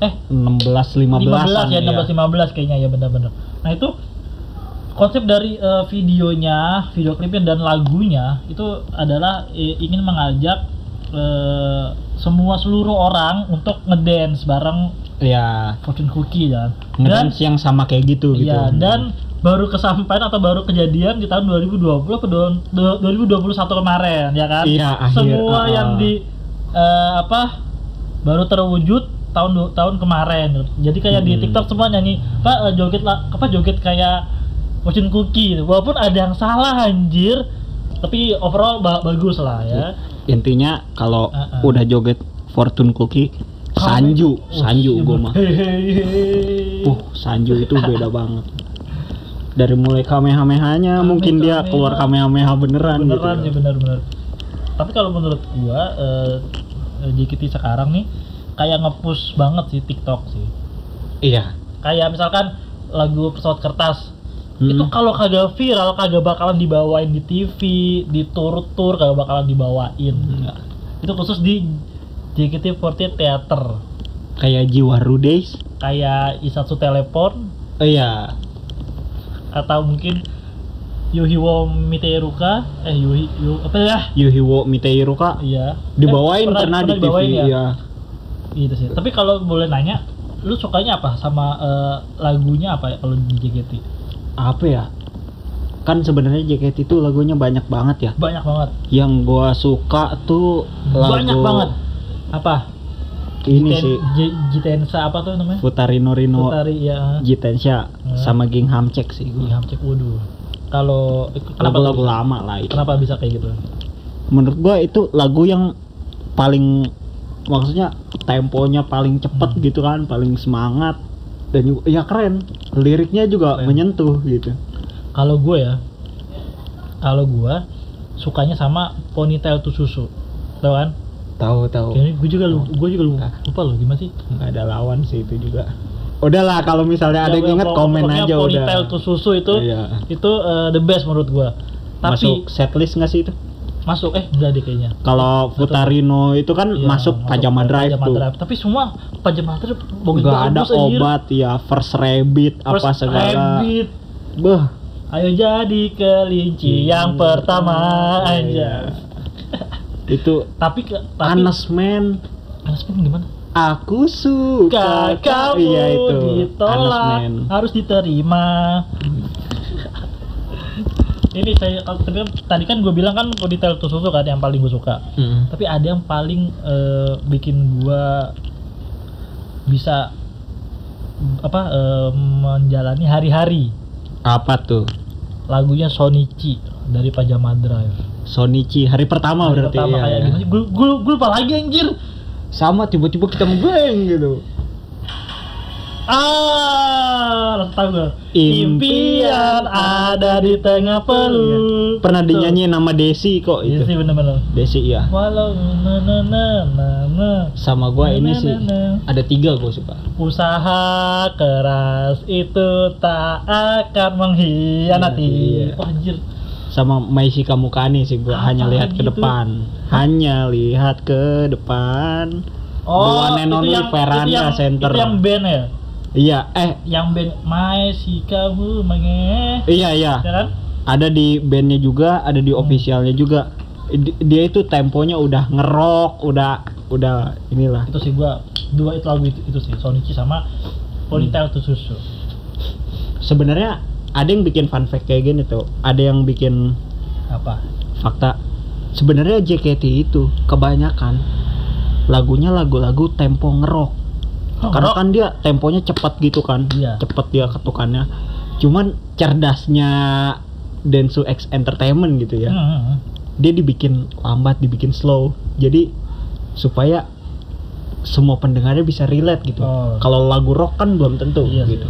Eh, 16 15 15 ya, 16 15 kayaknya ya benar-benar. Nah, itu konsep dari eh, videonya, video klipnya dan lagunya itu adalah eh, ingin mengajak eh, semua seluruh orang untuk ngedance bareng Ya, fortune cookie kan. Dan ngedance yang sama kayak gitu gitu. iya, dan baru kesampaian atau baru kejadian di tahun 2020 atau du- du- 2021 kemarin ya kan. Iya, akhir, Semua uh-uh. yang di eh, apa baru terwujud tahun tahun kemarin. Jadi kayak di Hmm. TikTok semua nyanyi, "Pak, eh, joget lah, apa joget kayak fortune cookie." Walaupun ada yang salah anjir, tapi overall ba- bagus lah ya. Intinya kalau Uh-uh. udah joget Fortune Cookie Sanju, Oh, Sanju iya, gue mah. Uh, Sanju itu beda banget. Dari mulai kamehamehanya mungkin dia Kamehameha. keluar kamehameha beneran, beneran gitu. ya bener-bener tapi kalau menurut gua eh, eh, JKT sekarang nih kayak nge-push banget sih TikTok sih Iya. kayak misalkan lagu pesawat kertas Hmm. itu kalau kagak viral kagak bakalan dibawain di TV di tour-tour kagak bakalan dibawain Enggak. itu khusus di JKT48 Theater Kayak Jiwa Rudays. kayak Isatsu Telepon Oh iya. Atau mungkin Yuhiwo Miteiruka eh Yuhi Yu, apa ya Yuhiwo Miteiruka iya dibawain Eh, pernah, di TV ya? iya. Gitu sih. Tapi kalau boleh nanya, lu sukanya apa sama eh, lagunya apa ya kalau di JKT? Apa ya? Kan sebenarnya JKT itu lagunya banyak banget ya. Banyak banget. Yang gua suka tuh lagu Banyak banget. Apa? Ini Jiten- sih J- Jitensa apa tuh namanya? Futarino Rino Putari ya. Jitensha Hmm. sama Gingham Check sih gua. Hamcek waduh. Kalau kenapa Lagu-lagu tuh? lama lah itu. Kenapa bisa kayak gitu? Menurut gua itu lagu yang paling maksudnya temponya paling cepet Hmm. gitu kan, paling semangat dan juga ya keren. Liriknya juga Keren. menyentuh gitu. Kalau gue ya, kalau gue sukanya sama Ponytail to Susu. Tahu kan? Tahu tahu. Kayaknya gue juga lu, gue juga lu, Ah. lupa loh gimana sih? nggak ada lawan sih itu juga udahlah kalau misalnya ada yang inget komen aja udah Ponytail to Susu itu Iya. itu eh, the best menurut gua. Tapi masuk setlist nggak sih itu masuk eh enggak deh kayaknya. kalau Futarino itu kan Iya, masuk Pajama Drive Pajama tuh Drive. Tapi semua Pajama Drive nggak ada anjir. obat ya first rabbit apa First segala Rabbit. beh Ayo jadi kelinci yang pertama Iya. aja. Itu tapi tapi Anas men. Anas pun gimana? Aku suka kamu iya itu. ditolak. Men. Harus diterima. Ini saya tadi kan gue bilang kan Ponytail to Susu kan yang paling gue suka. Mm. tapi ada yang paling eh, bikin gua bisa apa eh, menjalani hari-hari. Apa tuh? Lagunya Sonichi dari Pajama Drive Sonichi hari pertama Hari berarti pertama iya, kayak iya. gue gue gue lupa lagi anjir. Sama tiba-tiba kita ngeblank gitu. Ah langsung tahu gue Impian impian ada di tengah peluk. Pernah dinyanyi nama Desi kok iya itu? sih bener-bener. Desi iya. Walau na na na na na. Sama gua ini Na, na, sih. na, na. ada tiga gua suka. Usaha keras itu tak akan mengkhianati. Iya. Oh, anjir. Sama Maisi Kamukani sih gua Apa hanya lihat ke gitu? depan hanya lihat ke depan Oh, one and itu only Veranda itu yang, Center. Itu yang band ya? iya eh Yang band My si kamu mange. iya iya Ya kan? ada di bandnya juga ada di officialnya juga Di- dia itu temponya udah ngerok udah udah inilah Itu sih gua dua itu lagu itu, itu sih Sonichi sama Ponytail to Susu. sebenarnya ada yang bikin fun fact kayak gini tuh ada yang bikin Apa? fakta sebenarnya JKT itu kebanyakan lagunya lagu-lagu tempo ngerok Oh, karena rock. kan dia temponya cepat gitu kan Iya. cepet dia ketukannya cuman cerdasnya Densu X Entertainment gitu ya hmm. dia dibikin lambat dibikin slow jadi supaya semua pendengarnya bisa relate gitu Oh. kalau lagu rock kan belum tentu Iya gitu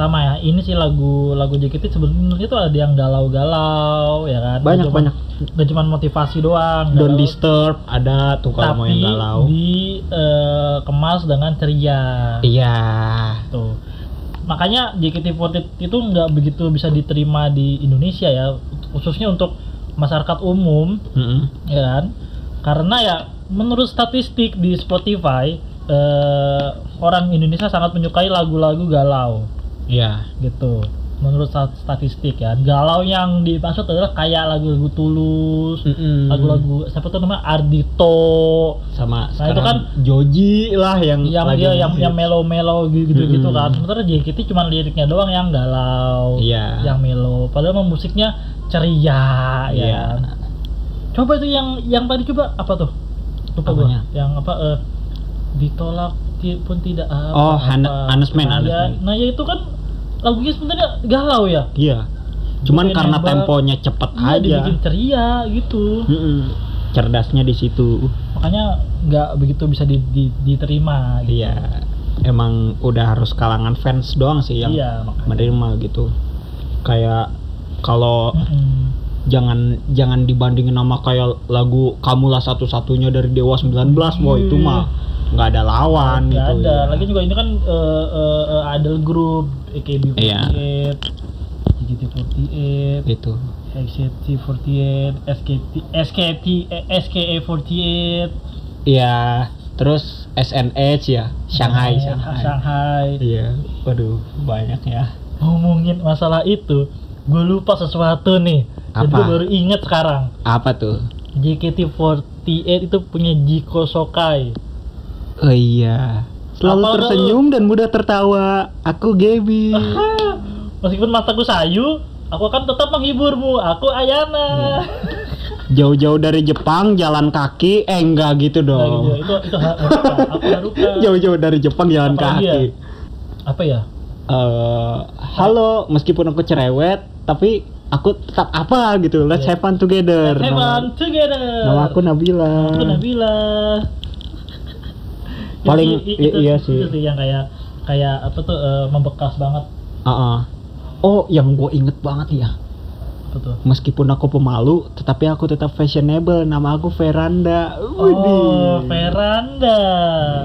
Sama ya, ini sih lagu lagu JKT sebenarnya tuh ada yang galau-galau ya kan. Banyak, Nggak banyak. cuman- nggak cuman motivasi doang. Don't galau. disturb ada tuh kalau mau yang galau dikemas dengan ceria iya tuh makanya JKT48 itu nggak begitu bisa diterima di Indonesia ya khususnya untuk masyarakat umum Mm-mm. ya kan karena ya menurut statistik di Spotify eh, orang Indonesia sangat menyukai lagu-lagu galau iya gitu menurut stat- statistik ya galau yang dimaksud adalah kayak lagu-lagu tulus Mm-mm. lagu-lagu siapa tuh namanya Ardito sama Nah, itu kan- Joji lah yang yang dia yang yang melo-melo gitu gitu Mm-mm. kan sementara JKT cuma liriknya doang yang galau Iya. yang melo padahal mah musiknya ceria ya Iya. kan? coba itu yang yang tadi coba apa tuh lupa gua Apanya? yang apa eh, ditolak ti- pun tidak apa Oh, Han- apa. Honest Man, nah, Honest ya, nah ya itu kan lagunya sebenarnya galau ya iya cuman Bukan karena nembak. temponya cepet iya aja dibikin ceria gitu Mm-mm. cerdasnya di situ makanya nggak begitu bisa di- di- diterima gitu. iya emang udah harus kalangan fans doang sih yang iya makanya menerima gitu kayak kalau Mm-mm. jangan jangan dibandingin sama kayak lagu kamulah satu-satunya dari Dewa 19 wah itu mah nggak ada lawan Nggak gitu ada. ya. Lagi juga ini kan eh, eh, idol group AKB48, Iya. JKT48, itu XCT48, SKT, SKT, eh, SKA48, iya terus SNH ya Shanghai eh, Shanghai Shanghai. iya waduh banyak ya Ngomongin masalah itu, gue lupa sesuatu nih. Dan Apa? gue baru inget sekarang. apa tuh JKT48 itu punya Jiko Sokai. Oh iya selalu Apa tersenyum dan mudah tertawa aku Gaby Meskipun mataku sayu, aku akan tetap menghiburmu. Aku Ayana. jauh-jauh dari Jepang jalan kaki eh enggak gitu Nah, gitu. dong Itu itu ha- Haruka. Aku Haruka. jauh-jauh dari Jepang jalan Apalagi ya? kaki Apa ya? eh halo meskipun aku cerewet tapi aku tetap apa gitu let's Iya. have fun together Have nama, fun together. nama aku Nabila Aku Nabila. Paling Itu- i- itu, iya itu sih. yang kayak kayak apa tuh eh, membekas banget. Ah, ah. oh yang gue inget banget ya tuh? meskipun aku pemalu tetapi aku tetap fashionable nama aku Veranda Oh, Widih. Veranda.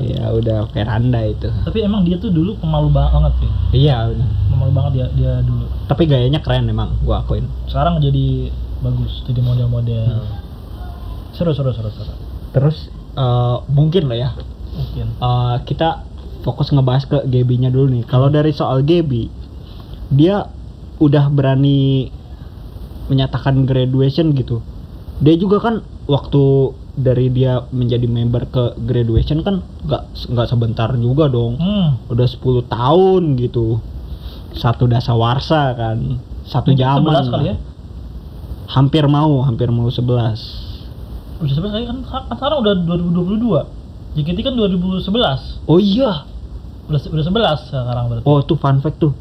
ya udah Veranda itu Tapi emang dia tuh dulu pemalu banget sih. iya udah. Pemalu banget dia dia dulu. tapi gayanya keren emang gue akuin Sekarang jadi bagus, jadi model-model. Hmm. Seru seru seru seru. terus eh, mungkin lah ya Eh, kita fokus ngebahas ke Gaby-nya dulu nih. Kalau dari soal Gaby, dia udah berani menyatakan graduation gitu. Dia juga kan waktu dari dia menjadi member ke graduation kan nggak nggak sebentar juga dong hmm. udah 10 tahun gitu satu dasawarsa kan satu Mungkin zaman 11 kali lah. ya hampir mau hampir mau 11 udah 11 kali kan, kan sekarang udah 2022 JKT kan 2011 oh iya. Udah udah 11 sekarang berarti. Oh tuh fun fact tuh.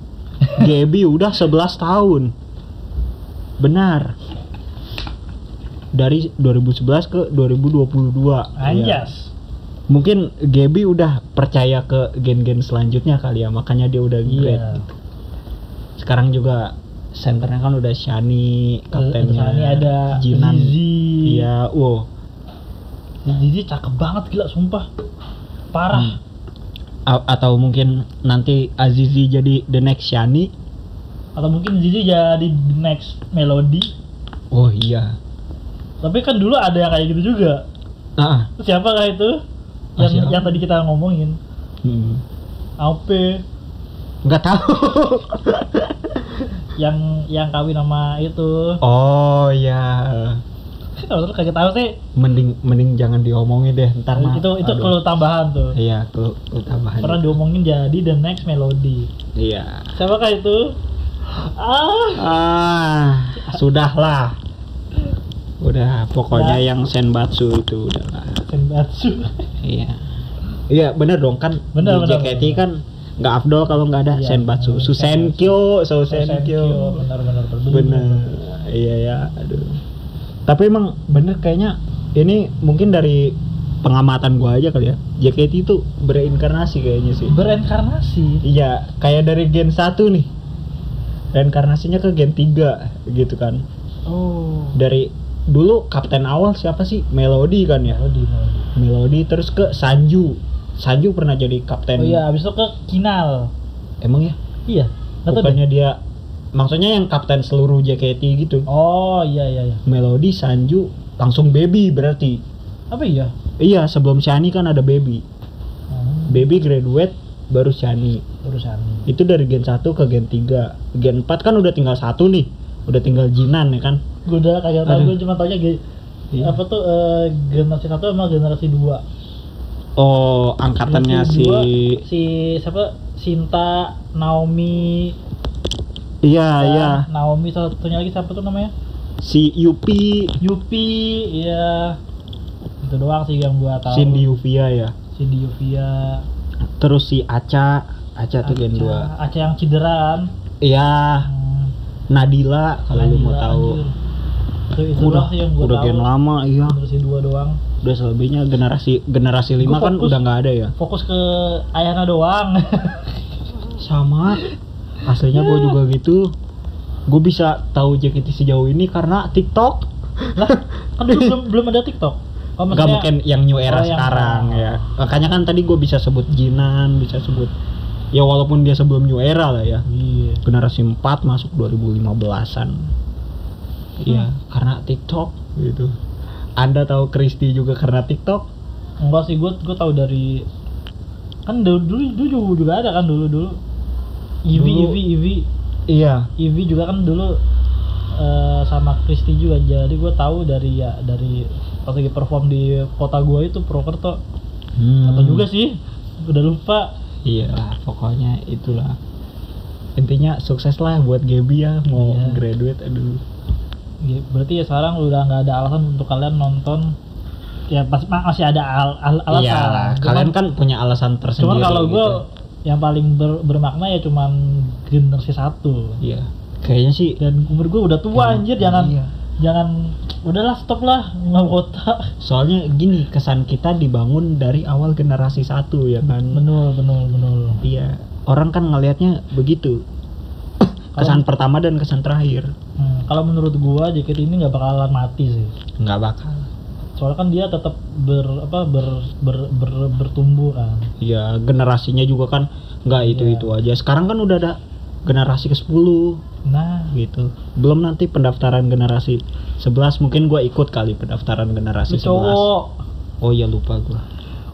Gaby udah 11 tahun. Benar. Dari 2011 ke 2022 Iya. anjas. Mungkin Gaby udah percaya ke gen-gen selanjutnya kali ya makanya dia udah Iya. grade gitu. sekarang juga senternya kan udah Shani kaptennya Shani ada Jinan. Iya wow Zizi cakep banget gila sumpah. Parah. Hmm. A- atau mungkin nanti Azizi jadi the next Shani? Atau mungkin Zizi jadi the next melody? Oh iya. Tapi kan dulu ada yang kayak gitu juga. Ah siapa kah itu? Yang yang tadi kita ngomongin. Hmm. Aupe. Nggak tahu. Yang yang kawin sama itu. Oh ya Tahu tuh kaget tahu sih mending mending jangan diomongin deh ntar mah itu itu perlu tambahan tuh iya clue tambahan pernah diomongin jadi the next melody iya siapakah itu ah Ah, sudahlah. Udah, pokoknya Ya. yang Senbatsu itu udahlah. Senbatsu Iya. Iya, bener dong kan Bener, di bener, JKT bener. kan nggak afdol kalau nggak ada Iya, Senbatsu. Susenkyo, Susenkyo. benar benar Bener. Iya ya, aduh. Tapi emang bener kayaknya ini mungkin dari pengamatan gua aja kali ya. JKT itu bereinkarnasi kayaknya sih. bereinkarnasi Iya, kayak dari gen 1 nih. Reinkarnasinya ke gen 3 gitu kan. oh Dari dulu kapten awal siapa sih? Melody kan ya. melody melody Melody terus ke Sanju. Sanju pernah jadi kapten. oh iya abis itu ke Kinal Emang ya? iya. Bukannya dia maksudnya yang kapten seluruh JKT gitu. oh iya iya iya Melody, Sanju, langsung baby berarti. apa iya Iya, sebelum Shani kan ada baby. hmm. Baby graduate baru Shani. urusan Itu dari gen 1 ke gen 3. Gen 4 kan udah tinggal satu nih. Udah tinggal Jinan ya kan. gue udah kagak Aduh. gue cuma taunya ge- Iya. apa tuh eh, generasi satu sama generasi dua Oh, angkatannya Generasi si dua, si siapa Sinta Naomi Iya, iya. Naomi satunya lagi siapa tuh namanya Si Yupi, Yupi iya itu doang sih yang gua tahu Cindy Yuvia ya. Cindy Yuvia Terus si Aca, Aca tuh gen 2. Aca yang cederaan Iya, hmm, Nadila kalau lu mau tahu. anjir. itu, itu Udah, sih yang gua udah tahu gen lama, iya. generasi dua doang Udah selebihnya generasi generasi 5 Gua kan udah nggak ada ya. fokus ke Ayana doang Sama. Aslinya gue juga gitu. Gue bisa tahu JKT sejauh ini karena TikTok. lah kan belum belum ada TikTok oh, mungkin yang new era Oh, yang- sekarang ya. Makanya kan tadi gue bisa sebut Jinan, bisa sebut ya walaupun dia sebelum new era lah ya. iya Generasi 4 masuk 2015-an. Iya, karena TikTok gitu. Anda tahu Kristi juga karena TikTok? enggak sih gue gue tahu dari kan dulu dulu, dulu juga ada kan dulu dulu Ivi Ivi Ivi Iya. Ivi juga kan dulu eh, sama Kristi juga jadi gue tahu dari ya dari pas lagi perform di kota gue itu Purwokerto Hmm. atau juga sih udah lupa Iya pokoknya itulah. Intinya sukses lah buat Gaby ya mau Iya. graduate aduh. Ya, berarti ya sekarang udah nggak ada alasan untuk kalian nonton ya ma- masih ada al, al- alasan Iya lah, Cuman- kalian kan punya alasan tersendiri. cuman kalau gue gitu. Yang paling ber- bermakna ya cuman generasi satu Iya. Kayaknya sih dan umur gue udah tua Emang, anjir jangan iya. jangan udahlah stop lah nggak kota soalnya gini, kesan kita dibangun dari awal generasi satu ya kan. benul benul benul Iya. Orang kan ngelihatnya begitu. Kesan pertama dan kesan terakhir. Hmm, kalau menurut gua JKT ini nggak bakalan mati sih Nggak bakal. Soalnya kan dia tetap ber apa ber, ber, ber- bertumbuh kan. Iya, generasinya juga kan nggak itu-itu Iya. aja. Sekarang kan udah ada generasi ke-10 nah. Gitu. Belum nanti pendaftaran generasi 11 mungkin gua ikut kali pendaftaran generasi ini 11. cowok Oh iya lupa gua.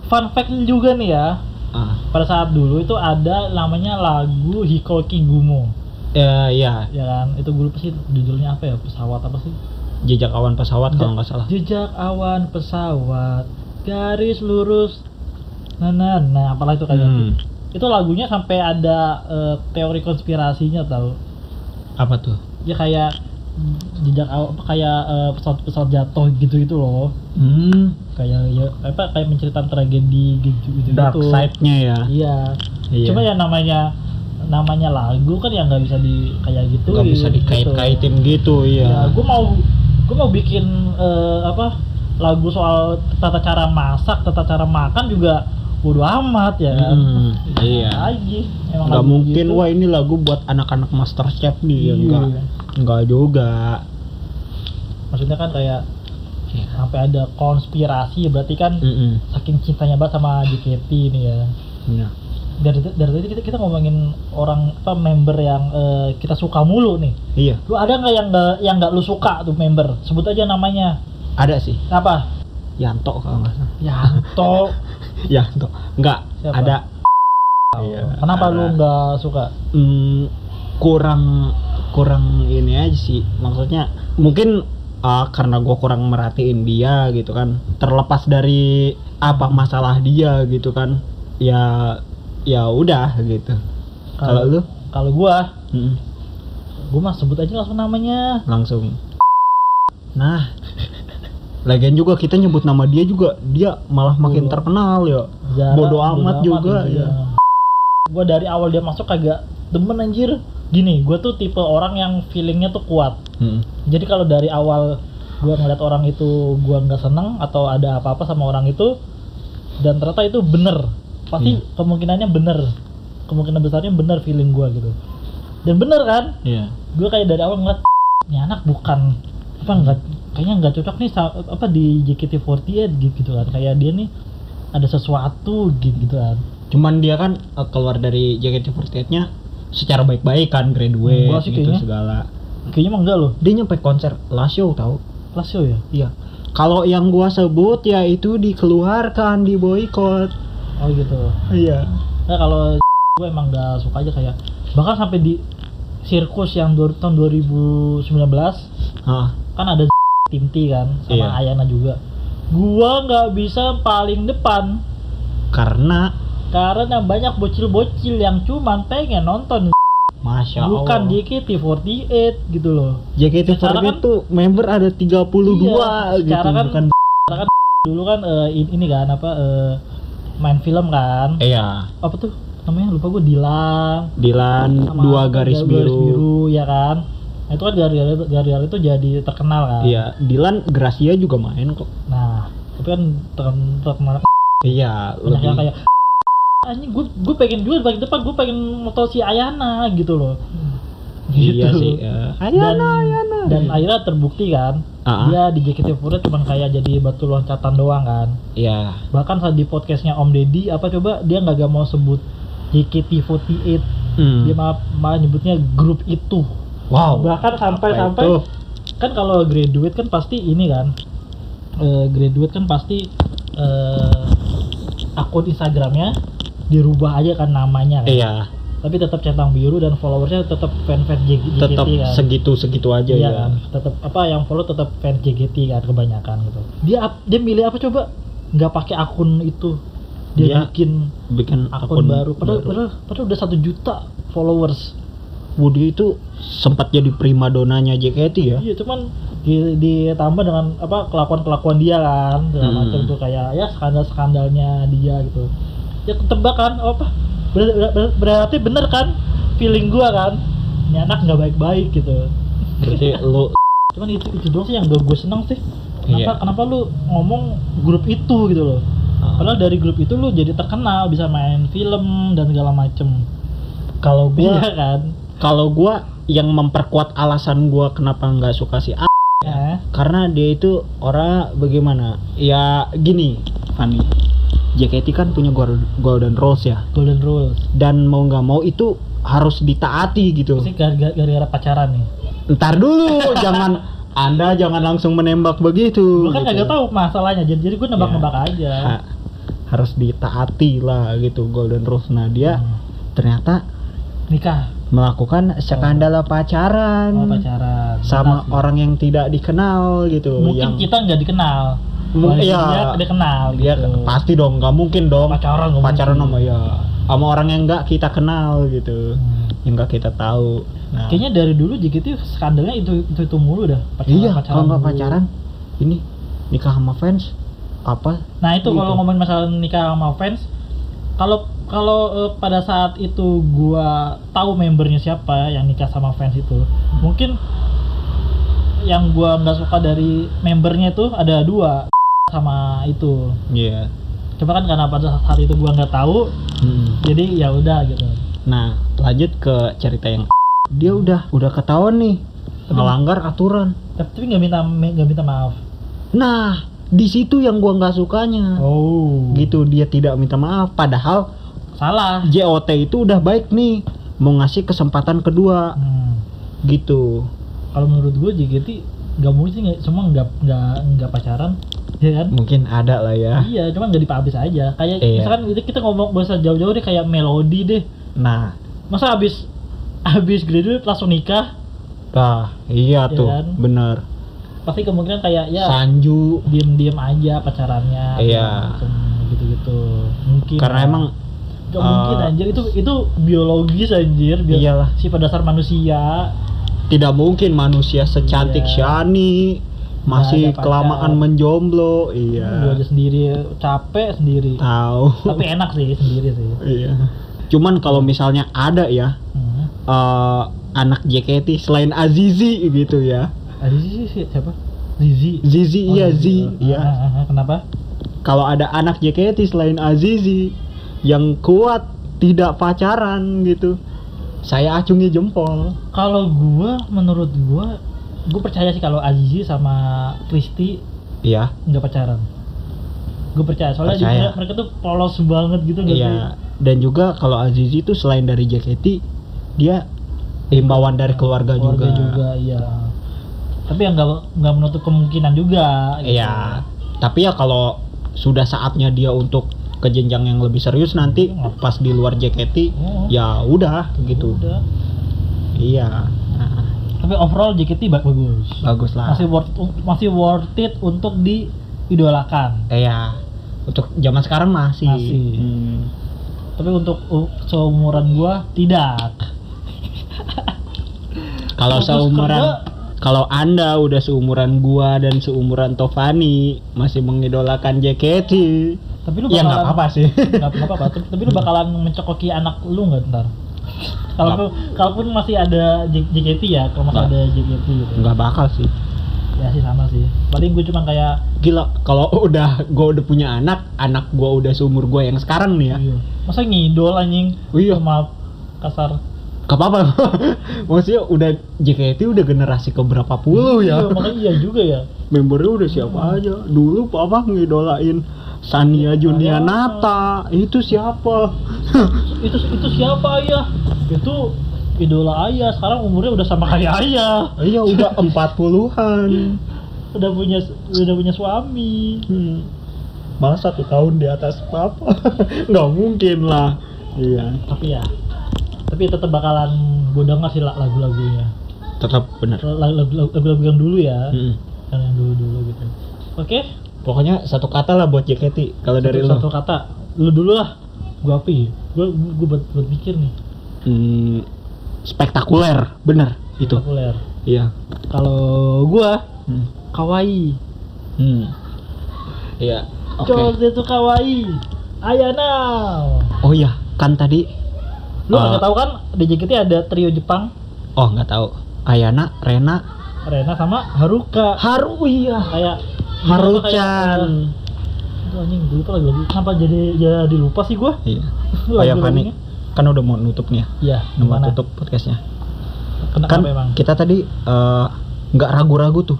fun fact juga nih ya. Ah, pada saat dulu itu ada namanya lagu Hikoki Gumo Ya, ya, ya kan? Itu gue lupa sih judulnya apa ya? Pesawat apa sih jejak awan pesawat kalau nggak salah. jejak awan pesawat garis lurus nah nah nah apalah itu kayak Hmm. itu lagunya sampai ada eh, teori konspirasinya tau Apa tuh? ya kayak jejak awan apa kayak eh, pesawat pesawat jatuh gitu gitu loh Hmm. kayak ya apa kayak menceritakan tragedi gitu gitu Dark side-nya ya. iya Iya. cuma ya namanya namanya lagu kan ya nggak bisa di kayak gitu Nggak bisa dikait-kaitin gitu, ya iya. gue mau gue mau bikin eh, apa lagu soal tata cara masak tata cara makan juga bodo amat ya kan Hmm, iya. lagi emang Nggak mungkin gitu. wah ini lagu buat anak-anak master chef nih ya Iya. enggak. Enggak juga. maksudnya kan kayak Iya. sampai ada konspirasi berarti kan Mm-mm. saking cintanya banget sama JKT ini ya Iya. Dari dari tadi kita kita ngomongin orang apa member yang eh, kita suka mulu nih Iya, lu ada nggak yang nggak yang nggak lu suka tuh member sebut aja namanya ada sih. apa Yanto kalau nggak salah. Yanto Yanto. Enggak, Siapa? ada Iya, kenapa ada. lu nggak suka Hmm, kurang kurang ini aja sih. Maksudnya mungkin ah, karena gue kurang merhatiin dia gitu kan. Terlepas dari apa masalah dia gitu kan. Ya ya udah gitu. Kalau lu? kalau gua Mm, gua mah sebut aja langsung namanya langsung. Nah, lagian juga kita nyebut nama dia juga dia malah makin Bodo. terkenal ya. Jarang, Bodo amat juga, ya. Gua dari awal dia masuk kagak demen anjir. Gini, gua tuh tipe orang yang feelingnya tuh kuat. Mm, Jadi kalau dari awal gua ngeliat orang itu gua nggak seneng atau ada apa-apa sama orang itu dan ternyata itu bener, pasti Iya. kemungkinannya bener. Kemungkinan besarnya bener feeling gua gitu. Dan bener kan? Iya. Gue kayak dari awal ngeliat ini anak bukan apa nggak kayaknya nggak cocok nih apa di JKT48 gitu, gitu kan kayak dia nih ada sesuatu gitu, gitu kan Cuman dia kan eh, keluar dari JKT48-nya secara baik-baik kan graduate Enggak sih gitu kayaknya. segala. kayaknya mah enggak loh Dia nyampe konser last show tahu. Lasio ya Iya. Kalau yang gua sebut ya itu dikeluarkan, di boykot. Oh gitu Iya. nah kalau gue emang nggak suka aja kayak bahkan sampai di sirkus yang du- tahun 2019 Hah. kan ada tim T kan sama Iya. Ayana juga gua nggak bisa paling depan Karena karena banyak bocil-bocil yang cuman pengen nonton Masya bukan Allah. JKT48 gitu loh JKT48 Secara kan- tuh member ada 32 Iya, gitu, secara kan- bukan Karena kan dulu kan eh, in- ini kan apa eh, main film kan? Iya. apa tuh namanya? Lupa gue Dilan. Sama dua apa, garis biru. ya kan? Nah, itu kan gara-gara gara-gara itu jadi terkenal kan? Iya, Dilan Gracia juga main kok. nah tapi kan terken- terkenal. Iya, lebih kayak anjing gue gue pengen juga di depan gue pengen moto si Ayana gitu loh Iya Gitu. sih. eh, dan, Ayana, Ayana. dan akhirnya terbukti kan ah. dia di JKT48 cuma kayak jadi batu loncatan doang kan Iya. bahkan saat di podcastnya Om Deddy apa coba dia nggak gak mau sebut JKT48 Hmm. dia malah, malah nyebutnya grup itu Wow. bahkan sampai Apa sampai itu? kan kalau graduate kan pasti ini kan eh, graduate kan pasti eh, akun Instagramnya dirubah aja kan namanya kan Iya, tapi tetap centang biru dan followersnya tetap fan-fan J- JKT tetap kan segitu-segitu aja Iya ya. kan, tetap apa yang follow tetap fans JKT kan kebanyakan gitu. Dia dia milih apa coba? Nggak pakai akun itu. Dia Dia bikin Bikin akun, baru. Padahal, baru. padahal padahal udah satu juta followers. Woody itu sempat jadi primadonanya JKT ya. Iya, cuman di, ditambah dengan apa kelakuan-kelakuan dia kan, segala Hmm. macam tuh kayak ya skandal-skandalnya dia gitu. Ya ketebak kan, oh, apa? Ber- ber- berarti bener kan feeling gua kan. Ini anak nggak baik-baik gitu. Berarti lu cuman itu itu doang sih yang gue seneng sih kenapa Iya. kenapa lu ngomong grup itu gitu loh padahal dari grup itu lu jadi terkenal bisa main film dan segala macem kalau gua iya kan kalau gua yang memperkuat alasan gua kenapa nggak suka si A ya karena dia itu orang bagaimana? Ya gini, Fanny. JKT kan punya gol- golden rules ya golden rules dan mau nggak mau itu harus ditaati gitu. gara- gara-gara pacaran nih Ntar dulu, jangan Anda jangan langsung menembak begitu. gue kan gitu. kagak tahu masalahnya jadi jadi gue nebak-nebak aja Ha- harus ditaati lah gitu golden rules. Nah dia Hmm. ternyata nikah melakukan skandal pacaran Oh, pacaran. sama Benar sih. orang yang tidak dikenal gitu Mungkin yang kita nggak dikenal. Iya. Dia, dia kenal dia gitu. pasti dong nggak mungkin dong Pacaran pacaran sama ya sama orang yang nggak kita kenal gitu Hmm. yang nggak kita tahu nah Kayaknya dari dulu JKT skandalnya itu itu, itu mulu dah. Pacaran, iya kalau nggak pacaran ini nikah sama fans apa Nah itu Gitu. kalau ngomongin masalah nikah sama fans, kalau kalau eh, pada saat itu gua tahu membernya siapa yang nikah sama fans itu, mungkin yang gua nggak suka dari membernya itu ada dua sama itu. iya Cuma kan karena pada saat itu gua nggak tahu, Hmm. jadi ya udah gitu. Nah, lanjut ke cerita yang dia udah udah ketahuan nih melanggar aturan. Tapi tapi nggak minta nggak minta maaf. Nah, di situ yang gua nggak sukanya. Oh. Gitu dia tidak minta maaf padahal Salah. JOT itu udah baik nih mau ngasih kesempatan kedua Hmm. gitu. Kalau menurut gua JKT nggak mungkin sih semua nggak nggak nggak pacaran, ya kan? Mungkin ada lah ya. Iya, cuma nggak dipublish aja. Kayak Iya. misalkan kita ngomong bahasa jauh-jauh deh kayak melodi deh. Nah, Masa habis habis graduate langsung nikah? nah iya Iya tuh, kan? bener. Pasti kemungkinan kayak ya Sanju diem-diem aja pacarannya. Iya. Gitu-gitu. Mungkin. karena ya. emang Gak mungkin eh, anjir itu itu biologis anjir. Bio- Iyalah. Sifat dasar manusia. tidak mungkin manusia secantik Iya. Shani masih pacar. kelamaan menjomblo. Iya. aja sendiri capek sendiri. Tahu. Tapi enak sih sendiri sih. Iya. Cuman kalau misalnya ada ya Hmm. eh, anak JKT selain Azizi gitu ya. Sih siapa? Zizi. Zizi Oh, iya Zizi. Zi, iya. Ah, ah, ah, Kenapa? Kalau ada anak JKT selain Azizi yang kuat tidak pacaran gitu. Saya acungi jempol. Kalau gua, menurut gua, gua percaya sih kalau Azizi sama Kristi Iya. nggak pacaran. Gue percaya soalnya Percaya. dia- mereka tuh polos banget gitu nggak sih? Iya. Dan juga kalau Azizi itu selain dari JKT dia imbauan dari keluarga, Keluarga juga. juga, iya. Tapi yang nggak nggak menutup kemungkinan juga. gitu. Iya. Tapi ya kalau sudah saatnya dia untuk ke jenjang yang lebih serius nanti pas di luar JKT Oh. ya udah gitu. Udah. Iya. Tapi overall JKT ba- bagus. bagus lah. Masih worth masih worth it untuk diidolakan. Iya. Untuk zaman sekarang masih. Masih. Hmm. Tapi untuk uh, seumuran gua tidak. Kalau seumuran kalau Anda udah seumuran gua dan seumuran Tovani masih mengidolakan JKT. Tapi lu Ya bakalan nggak apa-apa sih. nggak apa-apa tapi, tapi lu bakalan mencokoki anak lu nggak ntar kalaupun kalaupun masih ada J- JKT ya kalau masih Nggak. ada JKT gitu Nggak bakal sih. ya sih sama sih paling gue cuma kayak Gila, kalau udah gua udah punya anak, anak gua udah seumur gua yang sekarang nih ya. iya. masa ngidol anjing Oh iya. maaf kasar Gak apa-apa. Maksudnya udah JKT udah generasi ke berapa puluh ya. iya, makanya iya juga ya Membernya udah siapa aja. Dulu papa ngidolain Sania Junia Nata. Itu siapa? itu itu siapa ayah itu idola ayah sekarang umurnya udah sama kayak ayah Iya udah empat puluhan. udah punya udah punya suami Hmm. Malah satu tahun di atas papa. Nggak mungkin lah. Iya. tapi ya tapi tetap bakalan gue denger sih la- lagu-lagunya Tetap bener. lagu-lagu lagu yang dulu ya Hmm. yang yang dulu-dulu gitu oke Pokoknya satu kata lah buat JKT. Kalau dari satu, lo. satu kata lu dulu lah gua api gua gua buat buat mikir nih Hmm, spektakuler, bener itu. populer Iya. kalau gua Hmm. kawaii Hmm. Iya. Oke. Chose itu kawaii Ayana Oh iya, kan tadi lu Ah. nggak tahu kan di JKT ada trio Jepang oh nggak tahu. Ayana, Rena, Rena sama Haruka Haru iya. kayak Haruchan. Aduh, anjing gue lupa lagi lagu kenapa jadi jadi lupa sih gua Iya. Oh ya Fani, Lagu-lagunya. kan udah mau nutup nih ya. Iya, mau tutup podcastnya. Kenapa Kan memang? kita tadi eh, nggak ragu-ragu tuh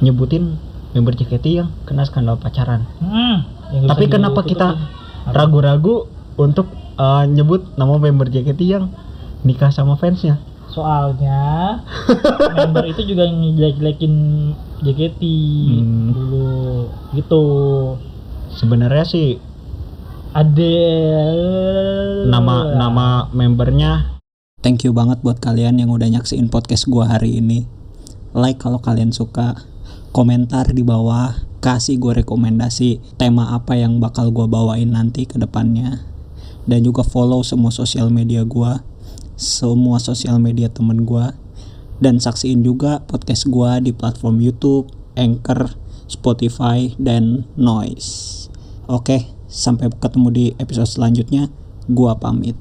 nyebutin member JKT yang kena skandal pacaran. Hmm, Tapi kenapa kita ragu-ragu untuk eh, nyebut nama member JKT yang nikah sama fansnya? Soalnya member itu juga yang jelek-jelekin JKT Hmm. dulu gitu. Sebenarnya sih Ade nama nama membernya Thank you banget buat kalian yang udah nyaksiin podcast gua hari ini. Like kalau kalian suka, komentar di bawah, kasih gue rekomendasi tema apa yang bakal gua bawain nanti ke depannya. Dan juga follow semua sosial media gua, semua sosial media temen gua, dan saksiin juga podcast gua di platform YouTube, Anchor, Spotify, dan Noise. Oke, sampai ketemu di episode selanjutnya. Gua pamit.